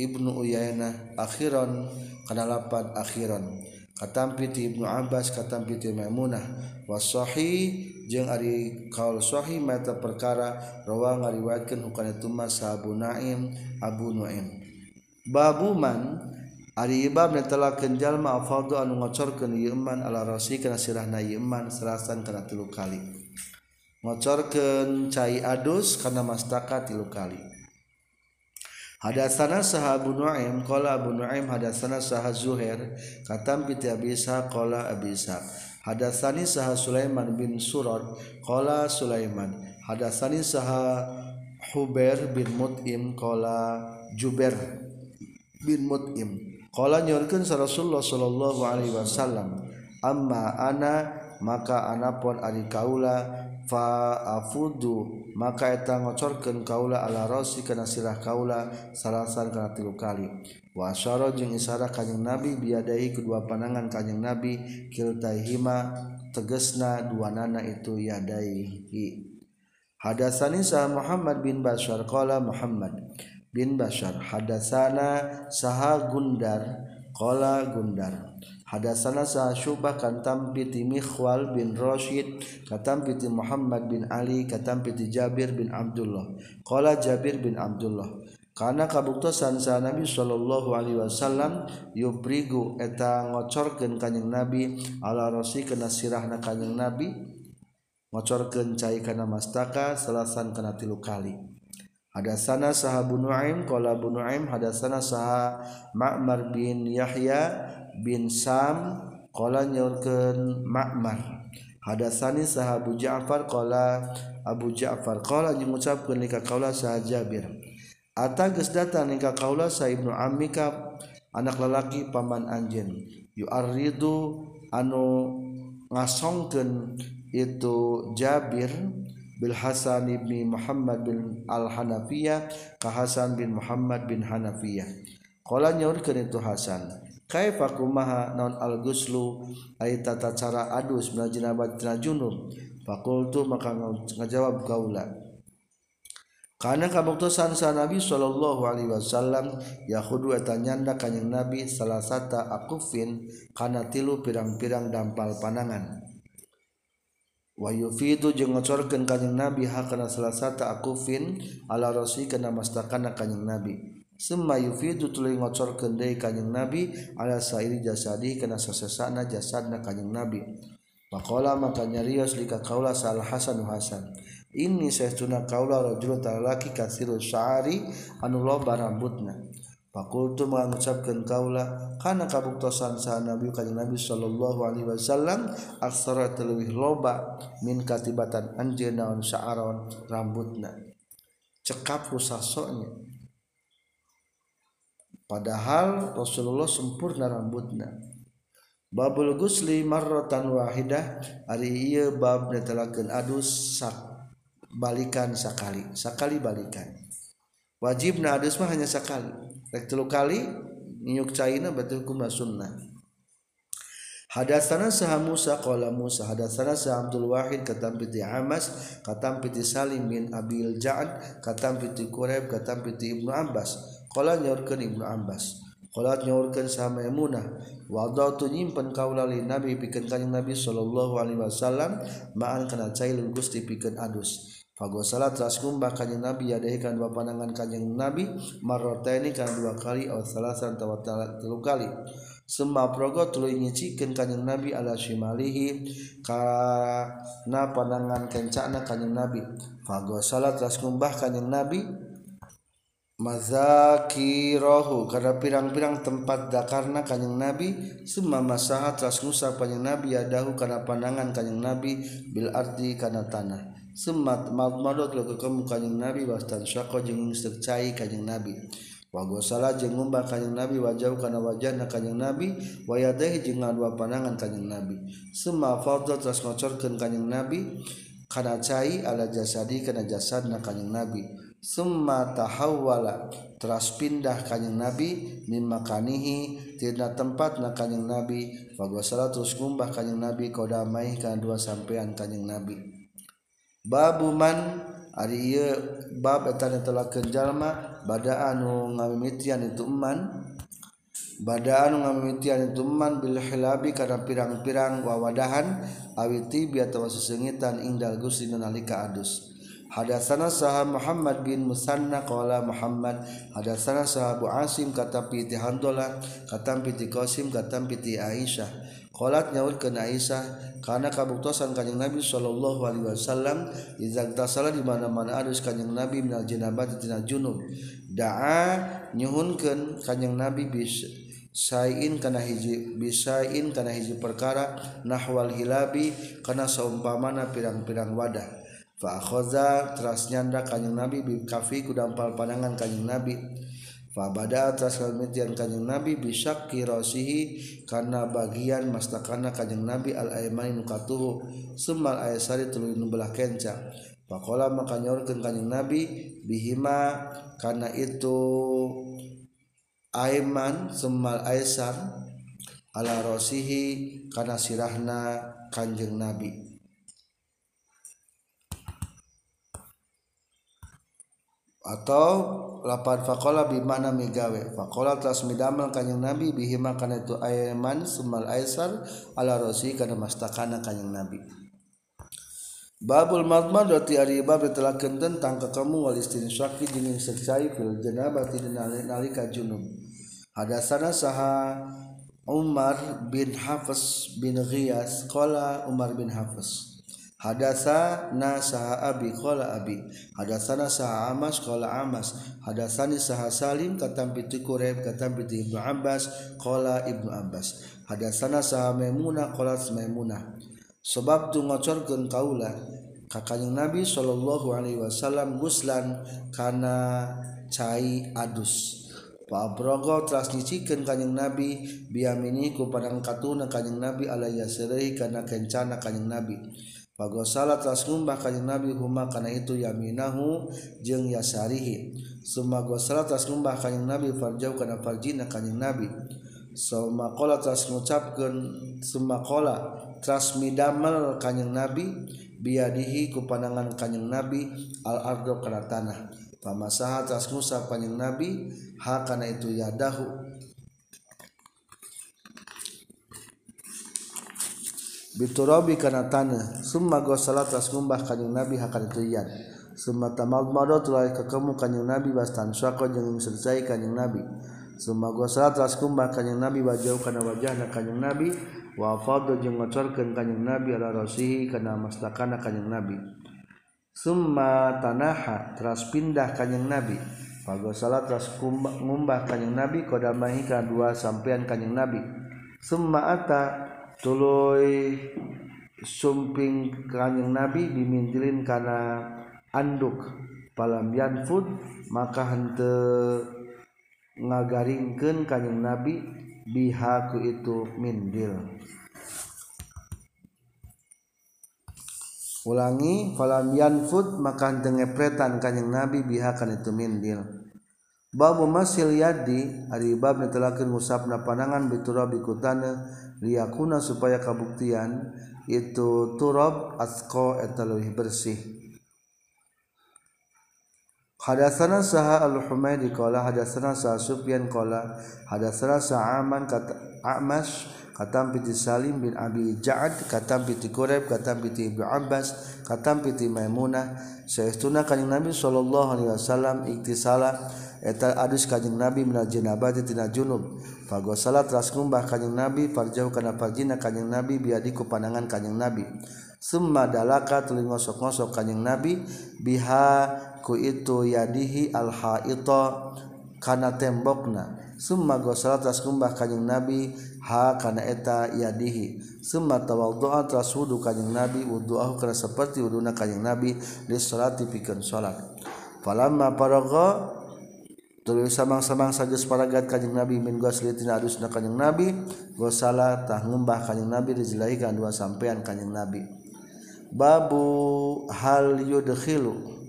Ibnu Uyainah akhiran kana akhiran. akhiran. katampi ti Ibnu Abbas katampi ti Maimunah. Wasohi jeung ari kaul sohi mata perkara rawa ngariwayatkeun hukana tuma sahabu Naim Abu Nuaim. Babuman ari bab netelakeun jalma ma afadu anu ngocorkeun ieu man ala rasi kana sirahna ieu man serasan kana tilu kali. Ngocorkeun cai adus kana mastaka tilu kali. Hadatsana sah Abu Nuaim qala Abu Nuaim hadatsana sah Zuhair katam bi Abi Isa qala Abi Isa Hadatsani saha Sulaiman bin Surad qala Sulaiman. Hadatsani saha Hubair bin Mut'im qala Jubair bin Mut'im. Qala nyorkeun Rasulullah sallallahu alaihi wasallam amma ana maka anapun ari kaula fafudu maka eta ngocorkeun kaula ala rosi kana sirah kaula salasan kana tilu kali. Wa asyara jeung isyarat kanjing nabi biadahi kedua panangan kanjing nabi kiltaihima tegesna dua nana itu yadaihi. Hadasani sah Muhammad bin Bashar qala Muhammad bin Bashar hadasana saha Gundar? Qala Gundar hadasana saha Syubah katam piti Mikhwal bin Rashid katam piti Muhammad bin Ali katam piti Jabir bin Abdullah. Qala Jabir bin Abdullah karena kabuktosan sa Nabi Shallallahu Alaihi Wasallam yubrigu eta ngocorkeun kanjeng Nabi ala rasi kena sirahna kanjeng Nabi ngocorkeun cai kana mastaka selasan kana tilu kali. Hadasana saha Nuaim qala Nuaim hadasana saha Ma'mar bin Yahya bin Sam qala nyaurkeun Ma'mar hadasani sahabu Ja'far qala Abu Ja'far qala jeung ngucapkeun ka kaula saha Jabir Ata geus datang ka kaula sa Ibnu Ammika anak lalaki paman anjeun yu'arridu anu ngasongkeun itu Jabir bil Hasan ibni Muhammad bin Al Hanafiyah ka Hasan bin Muhammad bin Hanafiyah. Qala nyaurkeun itu Hasan. Kaifa kumaha naon al guslu ai tata cara adus mina jinabat tina junub. Fakultu maka ngajawab kaula karena kabuktosan sa Nabi Shallallahu Alaihi Wasallam Yahudu eta nyanda kanyang Nabi salah satu akufin karena tilu pirang-pirang dampal panangan Wayufidu jeung ngocorkeun kanyang Nabi hakana salah satu akufin ala rasi kana mastakana kanyang Nabi Sema yufidu tuluy ngocorkeun deui kanjing Nabi ala sairi jasadi kana sasesana jasadna kanjing Nabi. Pakola maka nyarios lika kaula sal Hasan Hasan. Ini saestuna kaula rajul talaki kasiru syari anu loba rambutna. Pakultu mengucapkan kaula karena kabuktosan sah Nabi kanjing Nabi sallallahu alaihi wasallam aksara teluwih loba min katibatan anjeun naon sa'aron rambutna. Cekap rusasoknya padahal Rasulullah sempurna rambutna Babul gusli marratan wahidah ari ieu bab netelakeun adus sak balikan sekali sekali balikan. Wajib na adus mah hanya sekali. Rek telu kali nyuk caina berarti hukum sunnah. Hadatsana saha Musa qala Musa hadatsana saha Abdul Wahid katam piti Hamas katam piti Salim bin Abil Ja'ad katam piti Quraib katam piti Ibnu Abbas qala nyaurkeun Ibnu Abbas. Qala nyaurkeun saha Maimunah wadatu nyimpen kaula li Nabi pikeun kanjing Nabi sallallahu alaihi wasallam ma'an kana cailul Gusti pikeun adus. Salat ras kumbah kanjeng Nabi yadaikan dua pandangan kanjeng Nabi marrotaini kan dua kali atau salasan tawa tilu kali. Semua progo tuluy nyicikeun kanjeng Nabi ala shimalihi karena pandangan kencana kanjeng Nabi. Salat ras kumbah kanjeng Nabi mazakirohu karena pirang-pirang tempat dakarna kanyang nabi summa masaha tras ngusap kanyang nabi yadahu karena pandangan kanyang nabi bil arti karena tanah semat madmadot lo kekemu kanyang nabi wastan syako jeng secai kanyang nabi Wago salah jeung ngumbah kanjing Nabi wajah kana wajahna kanjing Nabi wayadahi jeung ngadua pandangan kanjing Nabi. semua fadl tras ngocorkeun kanjing Nabi kana cai ala jasadi kana jasadna kanjing Nabi. summa tahawwala teras pindah kanyang nabi min makanihi tina tempat na kanyang nabi. Fagasala terus ngumbah kanyang nabi kodamai kana dua sampean kanyang nabi. Babu man ari ieu bab eta netelakeun jalma bada anu ngamimitian itu man bada anu ngamimitian itu man bil hilabi kana pirang-pirang wawadahan awiti biatawa sesengitan indal gusti nalika adus. Hadatsana saha Muhammad bin Musanna qala Muhammad hadatsana saha Abu Asim kata piti Handalah kata piti Qasim kata piti Aisyah. Qalat nyaulkeun Aisyah kana kabuktosan kanjing Nabi sallallahu alaihi wasallam izak tasala di mana-mana adus kanjing Nabi minal janabat tina junub. Da'a nyuhunkeun kanjing Nabi bis sain hiji bisain kana hiji perkara nahwal hilabi kana saumpamana pirang-pirang wadah fakhoza teras nyanda kanyang nabi bi kafi ku dampal pandangan kanyang nabi. Fabada teras kalmitian kanyang nabi bisak kirosihi karena bagian mastakana kanyang nabi al aymani nukatuhu semal ayasari tuluy nu belah kenca. Pakola maka nyorkeun kanyang nabi bihima karena itu aiman semal aisar ala rosihi karena sirahna kanjeng nabi atau lapan fakola bimana migawe fakola telah midamel kanyang nabi bihima karena itu ayaman sumal aisar ala rosi karena mastakana kanyang nabi. Babul madmad roti ari bab telah kenten tangka kamu wal syaki jeung seksai fil janabati nalika junub. Hadasana saha Umar bin Hafiz bin Ghiyas qala Umar bin Hafiz hadasa na saha abi qala abi. Hadasana saha amas qala amas. Hadasani saha salim katam piti kureb katam piti ibnu abbas qala ibnu abbas. Hadasana saha maimunah qala maimunah. Sebab tu ngocorkeun kaula ka kanjing nabi sallallahu alaihi wasallam guslan kana cai adus. Pak Abrogo telah nyicikeun kanjing Nabi biamini ku padang katuna kanjing Nabi alaihi yasrihi kana kencana kanjing Nabi Pagosala telah ngumbah kanjeng Nabi huma kana itu yaminahu jeung yasarihi. Suma gosala telah ngumbah kanjeng Nabi farjau kana farjina kanjeng Nabi. Suma qala telah ngucapkeun suma qala telah midamel kanjeng Nabi biadihi ku pandangan kanjeng Nabi al ardo kana tanah. Pamasaha telah ngusap kanjeng Nabi ha kana itu yadahu biturabi kana tanah. Summa gosala tas ngumbah kanjing nabi hakan tuyan. Summa tamal mado tulai ke kamu kanjing nabi bastan syako jeung selesai kanjing nabi. Summa gosala tas kumbah kanjing nabi wajau kana wajahna kanjing nabi. Wa fadhu jeung ngocorkeun kanjing nabi ala rasihi kana mastakana kanjing nabi. Summa tanaha teras pindah kanjing nabi. Pagosala teras ngumbah kanjing nabi kodamahi ka dua sampean kanjing nabi. Summa ata tulu sumping kanyang nabi dimintilin karena anduk. Palambian food maka hente ngagaringkan kanyang nabi bihaku itu mindil. Ulangi falambian food maka hente ngepretan kanyang nabi bihakan itu mindil Babu masil yadi ari bab netelakeun musabna panangan biturab ikutana liyakuna supaya kabuktian itu turab asqa eta leuwih bersih. Hadatsana saha al-Humaydi qala hadatsana saha Sufyan qala hadatsana saha Aman kata A'mas katam piti Salim bin Abi Ja'ad katam piti Quraib katam piti Ibnu Abbas katam piti Maimunah. Saestuna kanjing Nabi sallallahu alaihi wasallam iktisala eta adus kanjing nabi minal janabati tina junub. Fagosala teras ngumbah kanjing nabi farjau kana farjina kanjing nabi biadiku pandangan kanjing nabi. Summa dalaka tuluy ngosok-ngosok kanjing nabi biha ku itu yadihi alhaito kana tembokna. Summa gosala tas kumbah kanjing nabi ha kana eta yadihi. Summa tawaddu'a tas wudu kanjing nabi wudu'ahu kana seperti wuduna kanjing nabi di salati pikeun salat. Falamma paragha Terus sabang-sabang saja separagat kanjeng Nabi min goslitina adusna kanjeng Nabi Gosala tah ngumbah kanjeng Nabi dijilahi kan dua sampean kanjeng Nabi. Babu hal yudhilu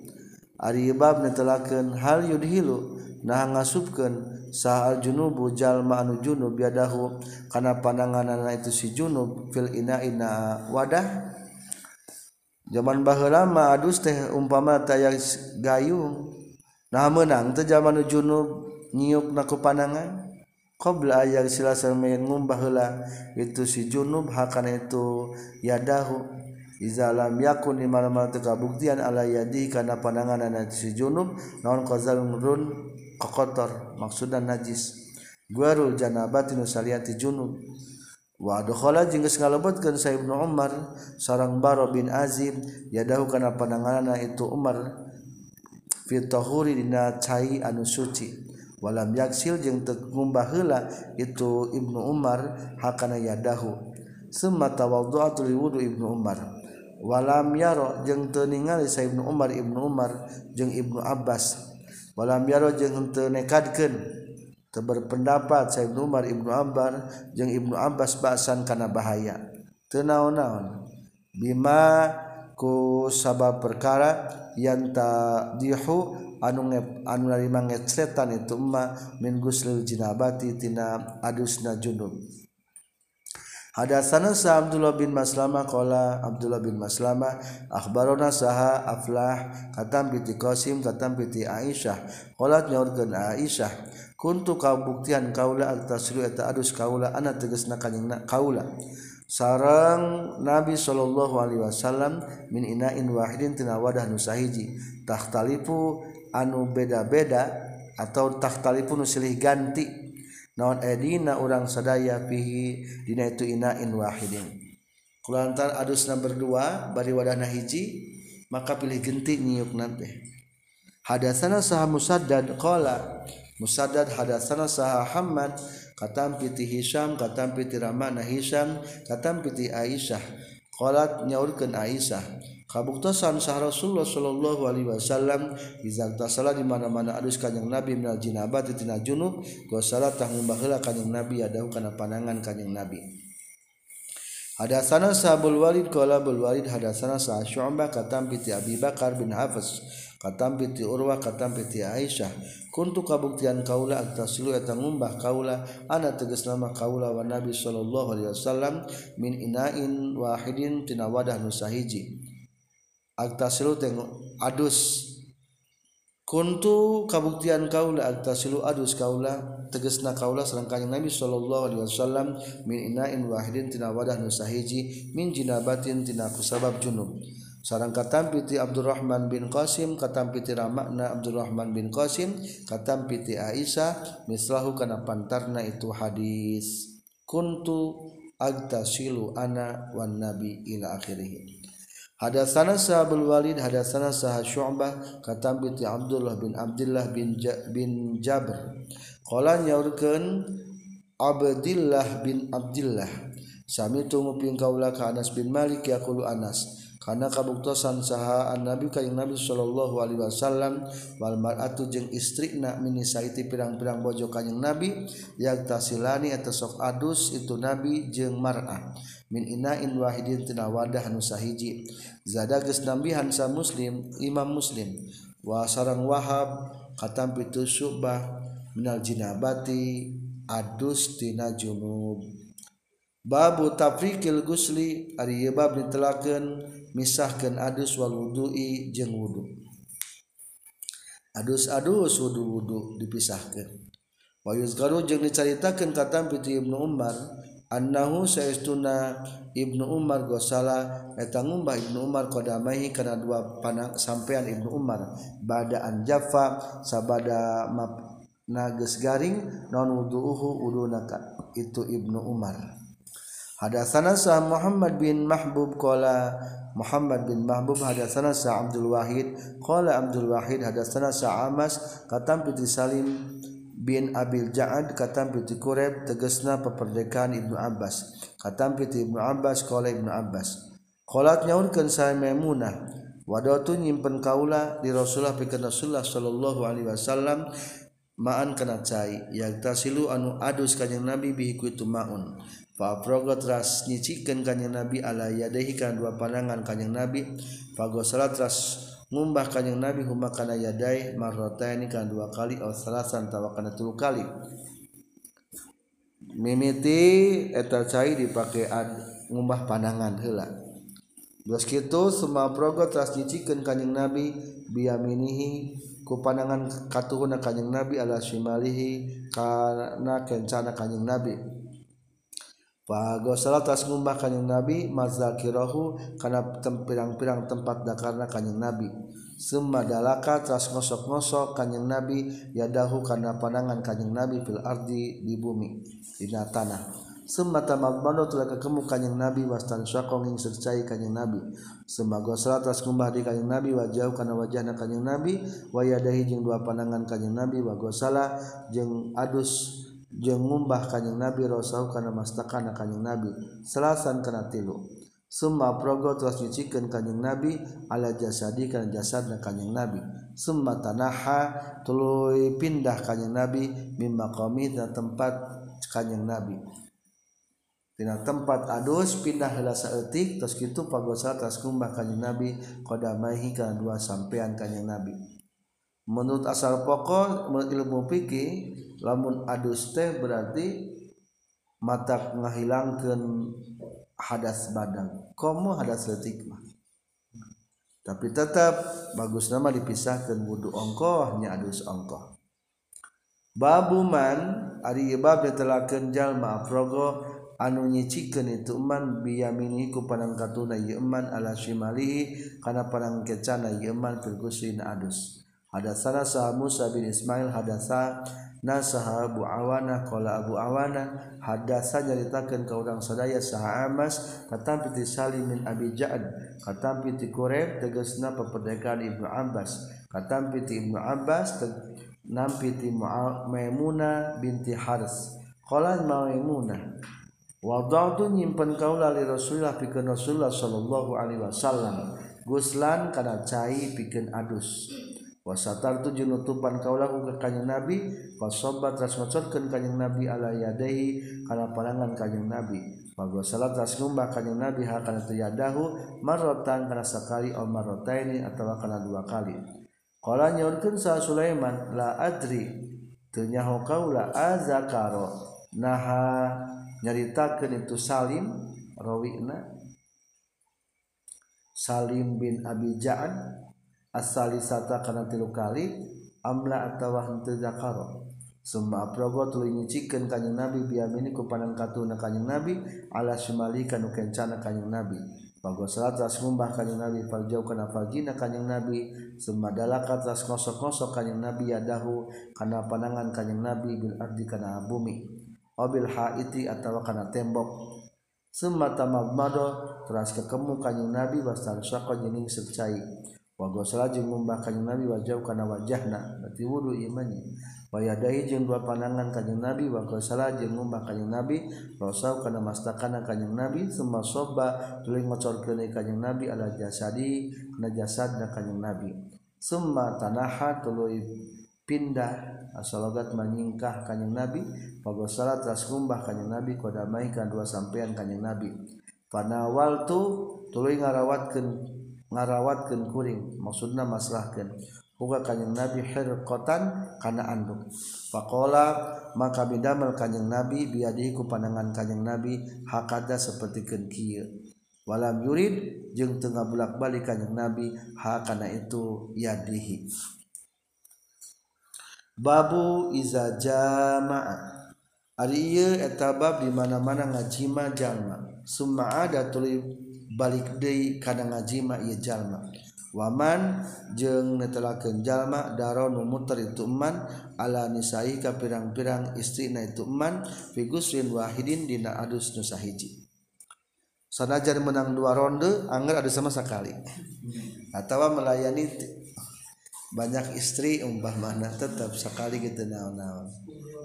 Ari bab netelakeun hal yudhilu nah ngasupkeun sahal junubu jalma anu junub yadahu. Kana pandanganana itu si junub fil ina'ina wadah. Zaman baheula mah adus teh umpama tayang gayung. Nah menang zaman junub nyiuk na ku pandangan qabla ayat silasa main ngumbah heula itu si junub hakana itu yadahu. Iza lam yakun di mana-mana kabuktian ala yadi kana pandangan si junub naon qazal murun kotor maksudnya najis. Guarul janabatin saliyati junub. Wa adkhala jeung geus ngalebetkeun sa Ibnu Umar sareng Baro bin Azim yadahu kana pandanganna itu Umar fitohuri dina cai anu suci. Walam yaksil jeung tegumbah heula itu Ibnu Umar hakana yadahu. Summa tawaddu'atu liwudu Ibnu Umar. Walam yaro jeung teu ningali sa Ibnu Umar Ibnu Umar jeung Ibnu Abbas. Walam yaro jeung teu nekadkeun. Teu berpendapat sa Ibnu Umar Ibnu Abbas jeung Ibnu Abbas ba'san kana bahaya. Teu naon-naon? Bima ku sabab perkara yanta dihu anu nge, anu narima ngecretan itu emma min guslil jinabati tina adusna junub. Hadatsana sa Abdullah bin Maslama qala Abdullah bin Maslama akhbarona saha aflah katam piti Qasim katam piti Aisyah. Qalat nyaurkeun Aisyah kuntu kabuktian kaula al tasru eta adus kaula ana tegasna kanjing kaula. sarang Nabi Shallallahu Alaihi Wasallam min inain wahidin tina wadah nusahiji tahtalipu anu beda-beda atau tahtalipu nusilih ganti. Naon eh, edina orang sadaya pihi dina itu inain wahidin. Kulantar adusna berdua bari wadahna hiji maka pilih genti niuk nanti. Hadasana saha musaddad qala musaddad hadasana saha hamad katam piti Hisam katam piti Ramana Hisam katam piti Aisyah. Qalat nyaurkeun Aisyah kabuktosan sah Rasulullah sallallahu alaihi wasallam iza tasala di mana-mana adus kanjing Nabi minal jinabat tina junub gosala tah ngumbaheula kanjing Nabi adahu kana panangan kanjing Nabi. Hadasana sahabul walid qala bul walid hadasana sa syu'bah katam piti Abi Bakar bin Hafiz katampiti urwa katampiti Aisyah. Kuntu kabuktian kaula antasilu eta ngumbah kaula ana tegas nama kaula wa Nabi sallallahu alaihi wasallam min inain wahidin tina wadah nu sahiji. Antasilu teng adus. Kuntu kabuktian kaula antasilu adus kaula tegasna kaula sareng Nabi sallallahu alaihi wasallam min inain wahidin tina wadah nu sahiji min jinabatin tina kusabab junub. Sareng katam piti Abdurrahman bin Qasim katam piti ramakna Abdurrahman bin Qasim katam piti Aisyah mislahu kana pantarna itu hadis. Kuntu agtasilu ana wan nabi ila akhirih. Hadatsana sahabul walid hadatsana sah syu'bah katam binti Abdullah bin Abdullah bin ja, bin Jabr. Qala nyaurkeun Abdillah bin Abdullah sami tu nguping kaula ka Anas bin Malik yaqulu Anas karena kabuktosan saha nabi kay Nabi Shallallahu Alaihi Wasallam Walmaratu jeung istri na minisaiti pirang-pirang bojo kanyeng nabi yang tasilani atau sok adus itu nabi jeung mar'ah. Min inain wahidin tina wadah nusahiji zada geus nambihan sa muslim imam muslim. Wa sarang wahab katam pitu syubah minal jinabati adus tina junub Babu tafrikil gusli ari bab ditelakeun misahkeun adus wal wudu'i jeung wudu. Adus-adus wudu wudu dipisahkeun. Wa yuzgaru jeung dicaritakeun katam piti Ibnu Umar annahu saestuna Ibnu Umar gosala eta ngumbah Ibnu Umar qadamahi kana dua panang sampean Ibnu Umar bada an Jaffa sabada map nages garing non wudu'uhu wuduna itu Ibnu Umar. Hadatsana Sa Muhammad bin Mahbub qala Muhammad bin Mahbub hadatsana Sa Abdul Wahid qala Abdul Wahid hadatsana Sa Amas katam piti Salim bin Abil Ja'ad katam piti Qureb tegasna peperdekaan Ibnu Abbas. Katam piti Ibnu Abbas qala Ibnu Abbas qalat nyaurkeun sa Maimunah wadatu nyimpen kaula di Rasulullah pikeun Rasulullah sallallahu alaihi wasallam ma'an kana cai yang tasilu anu adus kanjing Nabi bihi maun. Faprogo teras nyicikan kanyang Nabi ala yadehi kan dua pandangan kanyang Nabi. Fago salat teras ngumbah kanyang Nabi huma kana yadai marrota ini kan dua kali atau salasan tawa kana tulu kali. Mimiti eta cai dipakai ngumbah pandangan hela Terus gitu semua progo teras nyicikan kanyang Nabi biyaminihi ku pandangan katuhuna kanyang Nabi ala shimalihi kana kencana kanyang Nabi Fagosala tas ngumbah kanyang Nabi mazakirahu karena tempirang-pirang tempat dakarna kanyang Nabi. Summa dalaka tas ngosok-ngosok kanyang Nabi yadahu karena pandangan kanyang Nabi fil ardi di bumi di tanah. Semata tamadmanu telah kekemu kanyang Nabi wastan syakong ing sercai kanyang Nabi. Summa gosala tas ngumbah di kanyang Nabi wajah karena wajahna kanyang Nabi wayadahi jeng dua pandangan kanyang Nabi wa gosala jeung adus ngumbah kanyeng nabi Rasul karena masakan kanyeng nabi. Selasan kena tilu. Summa progo telah nyicikan kanyeng nabi ala jasadi jasad dan kanyeng nabi. Summa tanaha tului pindah kanyeng nabi qami dan tempat kanyeng nabi. Tina tempat adus pindah hela saeutik terus kitu pagosa tas kumbah kanyeng nabi qadamaihi kana dua sampean kanyeng nabi menurut asal pokok menurut ilmu fikih lamun adus teh berarti mata ngahilangkan hadas badan. Komo hadas letik mah. Tapi tetap bagus nama dipisahkan wudhu ongkohnya adus ongkoh. Babuman ari bab telah jalma progo anu nyicikeun itu man biyamini ku panangkatuna ieu man ala shimalihi kana panangkecana ieu man fil adus. Hadatsana sa Musa bin Ismail hadasa nasaha Abu Awana qala Abu Awana hadasa nyaritakeun ka urang sadaya saha Amas katam piti Salim bin Abi Ja'ad piti Quraib tegasna peperdekaan Ibnu Abbas katam piti Ibnu Abbas nampiti Maimunah binti Haris. Qala Maimunah Wadatu nyimpen kaula li Rasulullah pikeun Rasulullah sallallahu alaihi wasallam guslan kana cai pikeun adus wasatar tu junutupan kaulahu ke kanyang nabi fasobat ras ngocorkeun kanyang nabi ala yadehi kana panangan kanyang nabi. Pagwasalat ras ngumbah kanyang nabi ha kana tu yadahu marrotan kana sakali au marrotaini atawa kana dua kali. Qala nyaurkeun sa Sulaiman la adri teu nyaho kaula azakaro. Naha nyaritakeun itu Salim rawina. Salim bin Abi Ja'ad. Asalisata kana tilu kali amla atawa henteu zakaro summa aprogo tuluy nyicikeun kanjing nabi biamini ku panang katuna kanjing nabi ala sumali kanu kencana kanjing nabi. Bago salat ras ngumbah nabi jauh kana farjina kanjing nabi. Summa dalaka ras ngosok-ngosok kanjing nabi yadahu kana panangan kanjing nabi bil ardi kana bumi. Obil haiti atawa kana tembok. Summa tamamado teras kekemu kanjing nabi wasal syaqa jeung secai Wagosala jeung ngumbah Nabi wajah kana wajahna berarti wudu imannya. Wayadahi jeung dua panangan kanyang Nabi wagosala jeung ngumbah kanyang Nabi rosau kana mastakana kanyang Nabi summa soba tuluy kene kanyang Nabi ala jasadi kana jasadna kanyang Nabi. Summa tanaha tuluy pindah asalogat manyingkah kanyang Nabi wagosala teras ngumbah kanyang Nabi kodamai dua sampean kanyang Nabi. Panawal tu tuluy ngarawatkeun ngarawatkan kuring maksudnya maslahkan. Huga kanyang Nabi hirqatan kana anduk. Pakola maka bidamel kanyang Nabi biadihi ku pandangan kanyang Nabi Hakada seperti kenkiya Walam yurid jeng tengah bulak balik kanyang Nabi Hakana itu yadihi. Babu iza jama'a. Ari iya etabab di mana-mana ngajima jama Summa ada tulib balik Dei kadang ngajima ia jalma. Waman jeng netelakeun jalma daro nu muter itu man ala nisai ka pirang-pirang istrina itu man fi gusrin wahidin dina adus nu sahiji. Sanajan menang dua ronde anger ada sama sekali atau melayani banyak istri umpah mana tetap sekali gitu naon-naon.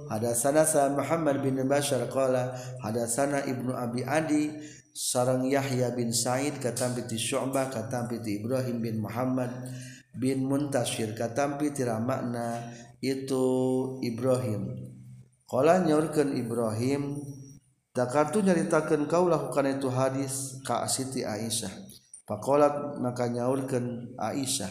Hadatsana sa Muhammad bin Bashar qala hadatsana Ibnu Abi Adi sarang Yahya bin Said katampi ti Syu'bah katampi ti Ibrahim bin Muhammad bin Muntashir katampi ti makna itu Ibrahim. Qala nyorkeun Ibrahim kartu nyaritakan kau lakukan itu hadis Ka Siti Aisyah. Pakkolat maka nyaurkan Aisyah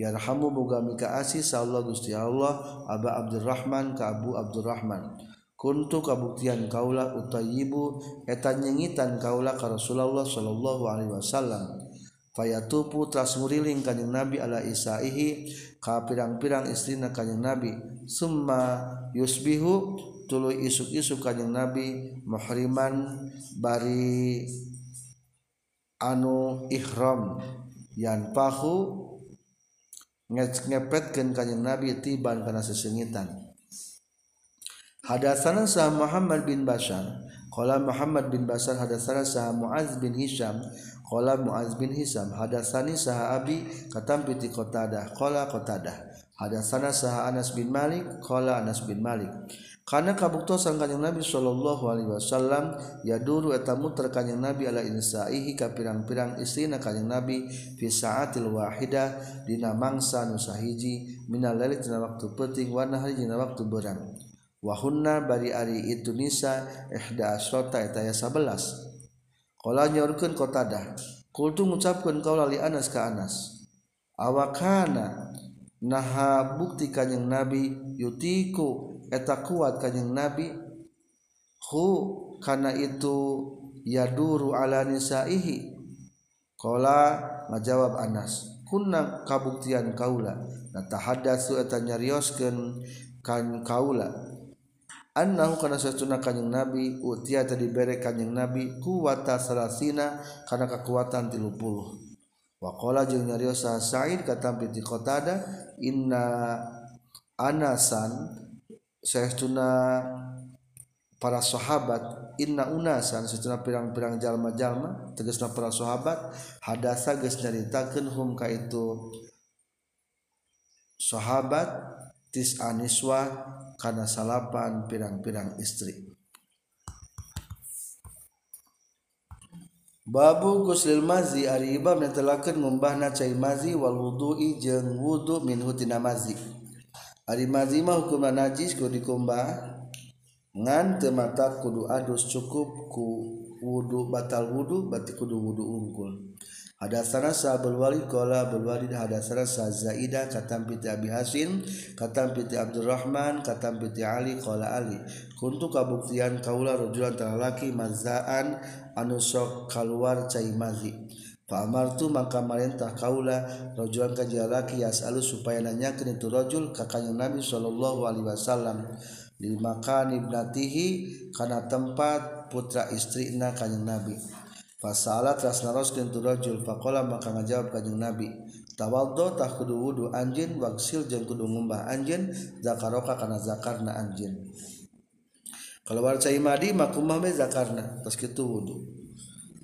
yarhamu bugami kaasih Allah guststi Allah Aba Abdurrahman kabu Abdurrahman kuntu kabuktian kaulah utayibu eta nyengitan kaulah ka Rasulullah sallallahu alaihi wasallam. Fayatupu tras muriling kanjeng Nabi ala isaihi ka pirang-pirang istrina kanjeng Nabi. Summa yusbihu tuluy isuk-isuk kanyang Nabi muhriman bari anu ihram. Yan pahu ngepetkeun kanyang Nabi tiban kana sesengitan hadasan sah Muhammad bin Bashar. Kalau Muhammad bin Basar hadasan sah Muaz bin Hisham. Kalau Muaz bin Hisam hadasani sah Abi katam piti kotadah kola kotadah hadasana sah Anas bin Malik kola Anas bin Malik. Karena kabuktosan kanjeng Nabi Shallallahu Alaihi Wasallam ya dulu etamu terkanyang Nabi ala insaihi ka pirang-pirang istrina kanjeng Nabi fi saatil wahidah dina mangsa nu sahiji minal laili dina waktu penting wa nahari dina waktu berang wahunna bari ari itu nisa ihda asrota eta ya 11 qala nyorkeun qatadah qultu ngucapkeun kaula li Anas ka Anas. Awakana naha bukti kanjing nabi yutiku eta kuat kanjing nabi. Hu kana itu yaduru ala nisaihi? Qala ngajawab Anas. Kunna kabuktian kaula. Natahaddatsu eta nyarioskeun kan kaula. annahu kana sesuna kanjing nabi utia tadi bere kanjing nabi kuwata salasina kana kekuatan 30 waqala jeung nyarios Sa'id katampi piti Qatada inna anasan sesuna para sahabat inna unasan sesuna pirang-pirang jalma-jalma tegasna para sahabat hadasa geus nyaritakeun hum ka itu sahabat tis aniswa karena salapan pirang-pirang istri Babu guslil mazi ari ibab yang telakeun ngumbahna cai mazi wal wudu'i jeung wudu minhu tina mazi. Ari mazi mah hukumna najis kudu dikumbah ngan teu mata kudu adus cukup ku wudu batal wudu berarti kudu wudu unggul. Ada sana sah berwali kola berwali ada sana sah zaidah katam piti Abi Hasim katam piti Abdurrahman katam piti Ali kola Ali. Kuntu kabuktian kaula rujulan laki mazaan anu sok keluar cai mazi. Amartu maka marintah kaula rajulan ka jalaki yasalu supaya nanyakeun itu rajul ka Nabi sallallahu alaihi wasallam. Di makan ibnatihi kana tempat putra istrina kanjeng Nabi Fasalah telah naroskeun tu rajul faqala maka ngajawab kanjing Nabi. Tawaddo tah kudu wudu anjeun wagsil jeung kudu ngumbah anjeun zakaroka kana zakarna anjeun keluar cai madi makumah me zakarna. Tos kitu wudu.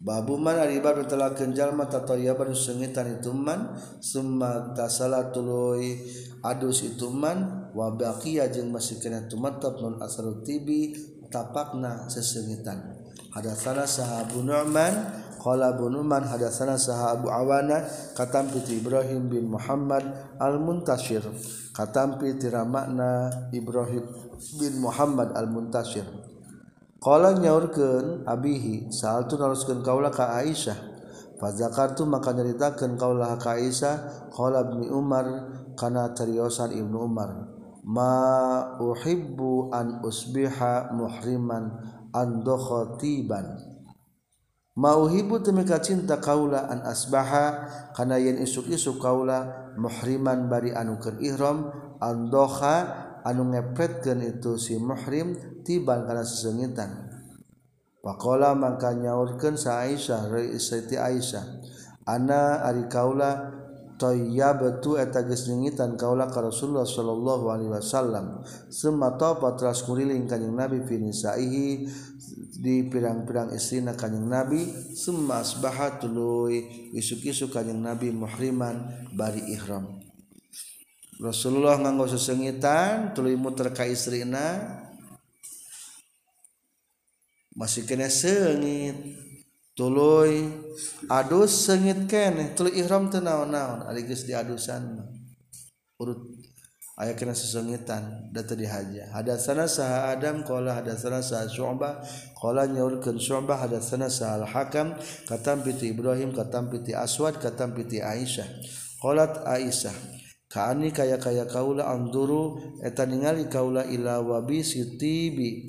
Babu man ari bab telakeun jalma tatayaban sengitan itu man summa tasala tuluy adus itu man wa baqiya jeung masih kana tumatab non asalu tibi tapakna sesengitan. Hadatsana sahabu Nu'man qala Abu Nu'man hadatsana sahabu Awana katampi Ibrahim bin Muhammad al-Muntashir. Katampi tiramakna Ibrahim bin Muhammad al-Muntashir. Nyaurkan Abihi saat haruskan kaulah Ka Aisyah. Fazakartu maka nyaritakan kaulah Kaisah qmi Umar kana teriosan Ibnu Umar mahibbu an usbiha muhriman andokhotiban mauhibu temika cinta kaula an asbaha kana yen isuk-isuk kaula muhriman bari anukeun ihram andokha anu ngepretkeun itu si muhrim tiban kana sesengitan. Pakola maka nyaurkeun sa Aisyah Siti Aisyah Ana ari kaula toya betu eta gesnyitan kaula ka Rasulullah Shallallahu Alaihi Wasallam. Semua topat ras kuriling kanyeng nabi finisaihi di pirang-pirang istrina kanyeng nabi. Semua asbaha tuluy isuk-isuk kanyeng nabi muhriman bari ihram. Rasulullah nganggo sesengitan tuluy muter ka istrina masih kena sengit. tuluy adus sengit kene tuluy ihram teu naon-naon ari geus diadusan urut aya kena sesengitan da teu dihaja. Hadatsana sah adam qala hadatsana sah syu'bah qala nyaurkeun syu'bah hadatsana sah al hakam katam piti ibrahim katam piti aswad katam piti aisyah. Qalat aisyah kaani kaya kaya kaula anduru eta ningali kaula ila wabi sitibi.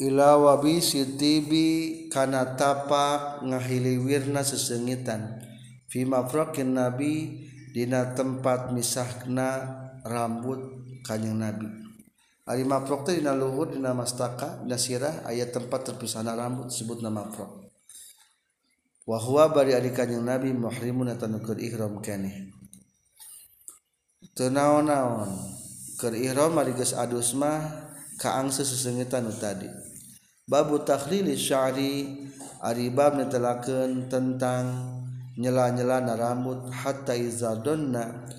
ila wabi sitibi kana tapak ngahiliwirna sesengitan. Fi mafrakin nabi dina tempat misahna rambut kanjeng nabi. Ari mafrok dina luhur dina mastaka dina sirah tempat terpisahna rambut sebut nama mafrok. Wa huwa bari ari kanjeng nabi muhrimun atanukur ihram keneh. Teu naon-naon keur ihram ari geus adus mah kaangsa sesengitan tadi. Babu takhlili syari aribab netelakeun tentang nyela-nyelana rambut hatta iza donna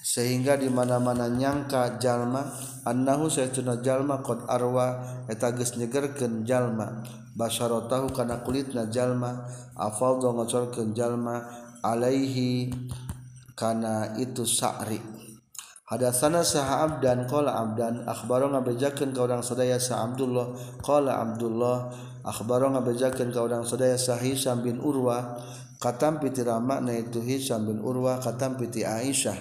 sehingga di mana-mana nyangka jalma annahu saytuna jalma qad arwa eta geus nyegerkeun jalma. Basyaratahu kana kulitna jalma afadha ngocorkeun jalma alaihi kana itu sa'ri Hadasana saha Abdan qala Abdan akhbaro ngabejakeun ka urang sadaya sa Abdullah. Qala Abdullah akhbaro ngabejakeun ka urang sadaya sa Hisam bin Urwah. Katam piti Rama na itu Hisam bin Urwah katam piti Aisyah.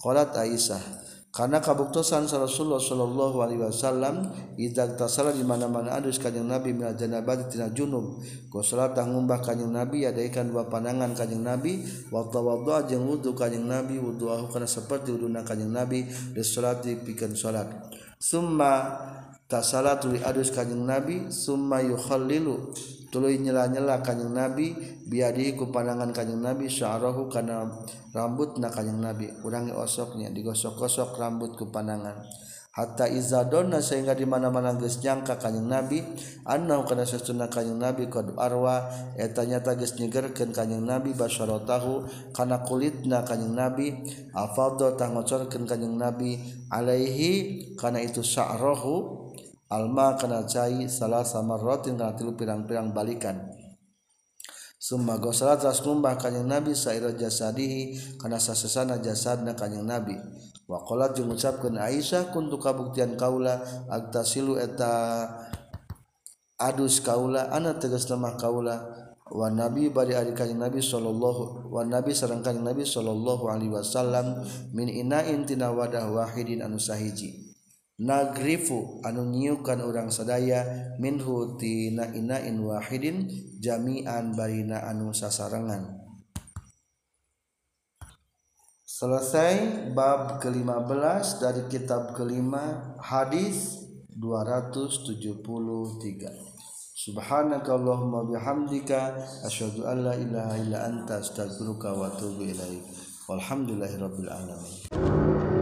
Qalat Aisyah karena kabuktosan Rasulullah sallallahu Alaihi Wasallam idza tasala di mana mana adus kanjing Nabi min janabati tina junub. Kusala tangumbah kanjing Nabi adaikan dua pandangan kanjing Nabi. Wa tawaddu jeung wudu kanjing Nabi wudu ahu kana seperti wuduna kanjing Nabi disolat pikeun salat. Summa tasala tuli adus kanjing Nabi summa yukhallilu tuluy nyela-nyela kanjing Nabi biadi ku panangan kanjing Nabi sya'rahu kana rambut na kanjeng Nabi. Urangi osoknya digosok-gosok rambut ku panangan hatta izadonna sehingga di mana-mana geus nyangka kanjing Nabi annahu kana sesuna kanjing Nabi qad arwa eta nyata geus nyegerkeun kanjing Nabi basyaratahu kana kulitna kanjing Nabi afadha tangocorkeun kanjing Nabi alaihi kana itu sya'rahu alma kana cai salah sama rotin kana tilu pirang-pirang balikan. Summa gosala teras numbah kanyang Nabi saira jasadihi kana sasesana jasadna kanyang Nabi. Wa qala jeung ngucapkeun Aisyah kuntu kabuktian kaula agtasilu eta adus kaula ana tegas lemah kaula. Wa nabi bari ari kanjeng nabi sallallahu wa nabi sareng kanjeng nabi sallallahu alaihi wasallam min ina'in tina wadah wahidin anu sahiji. Nagrifu anu nyiukan orang sadaya minhu tina inain wahidin jami'an barina anu sasarengan. Selesai bab ke-15 dari kitab kelima hadis 273 Subhanakallahumma bihamdika asyhadu an la ilaha illa anta astaghfiruka wa atubu ilaik. Walhamdulillahirabbil alamin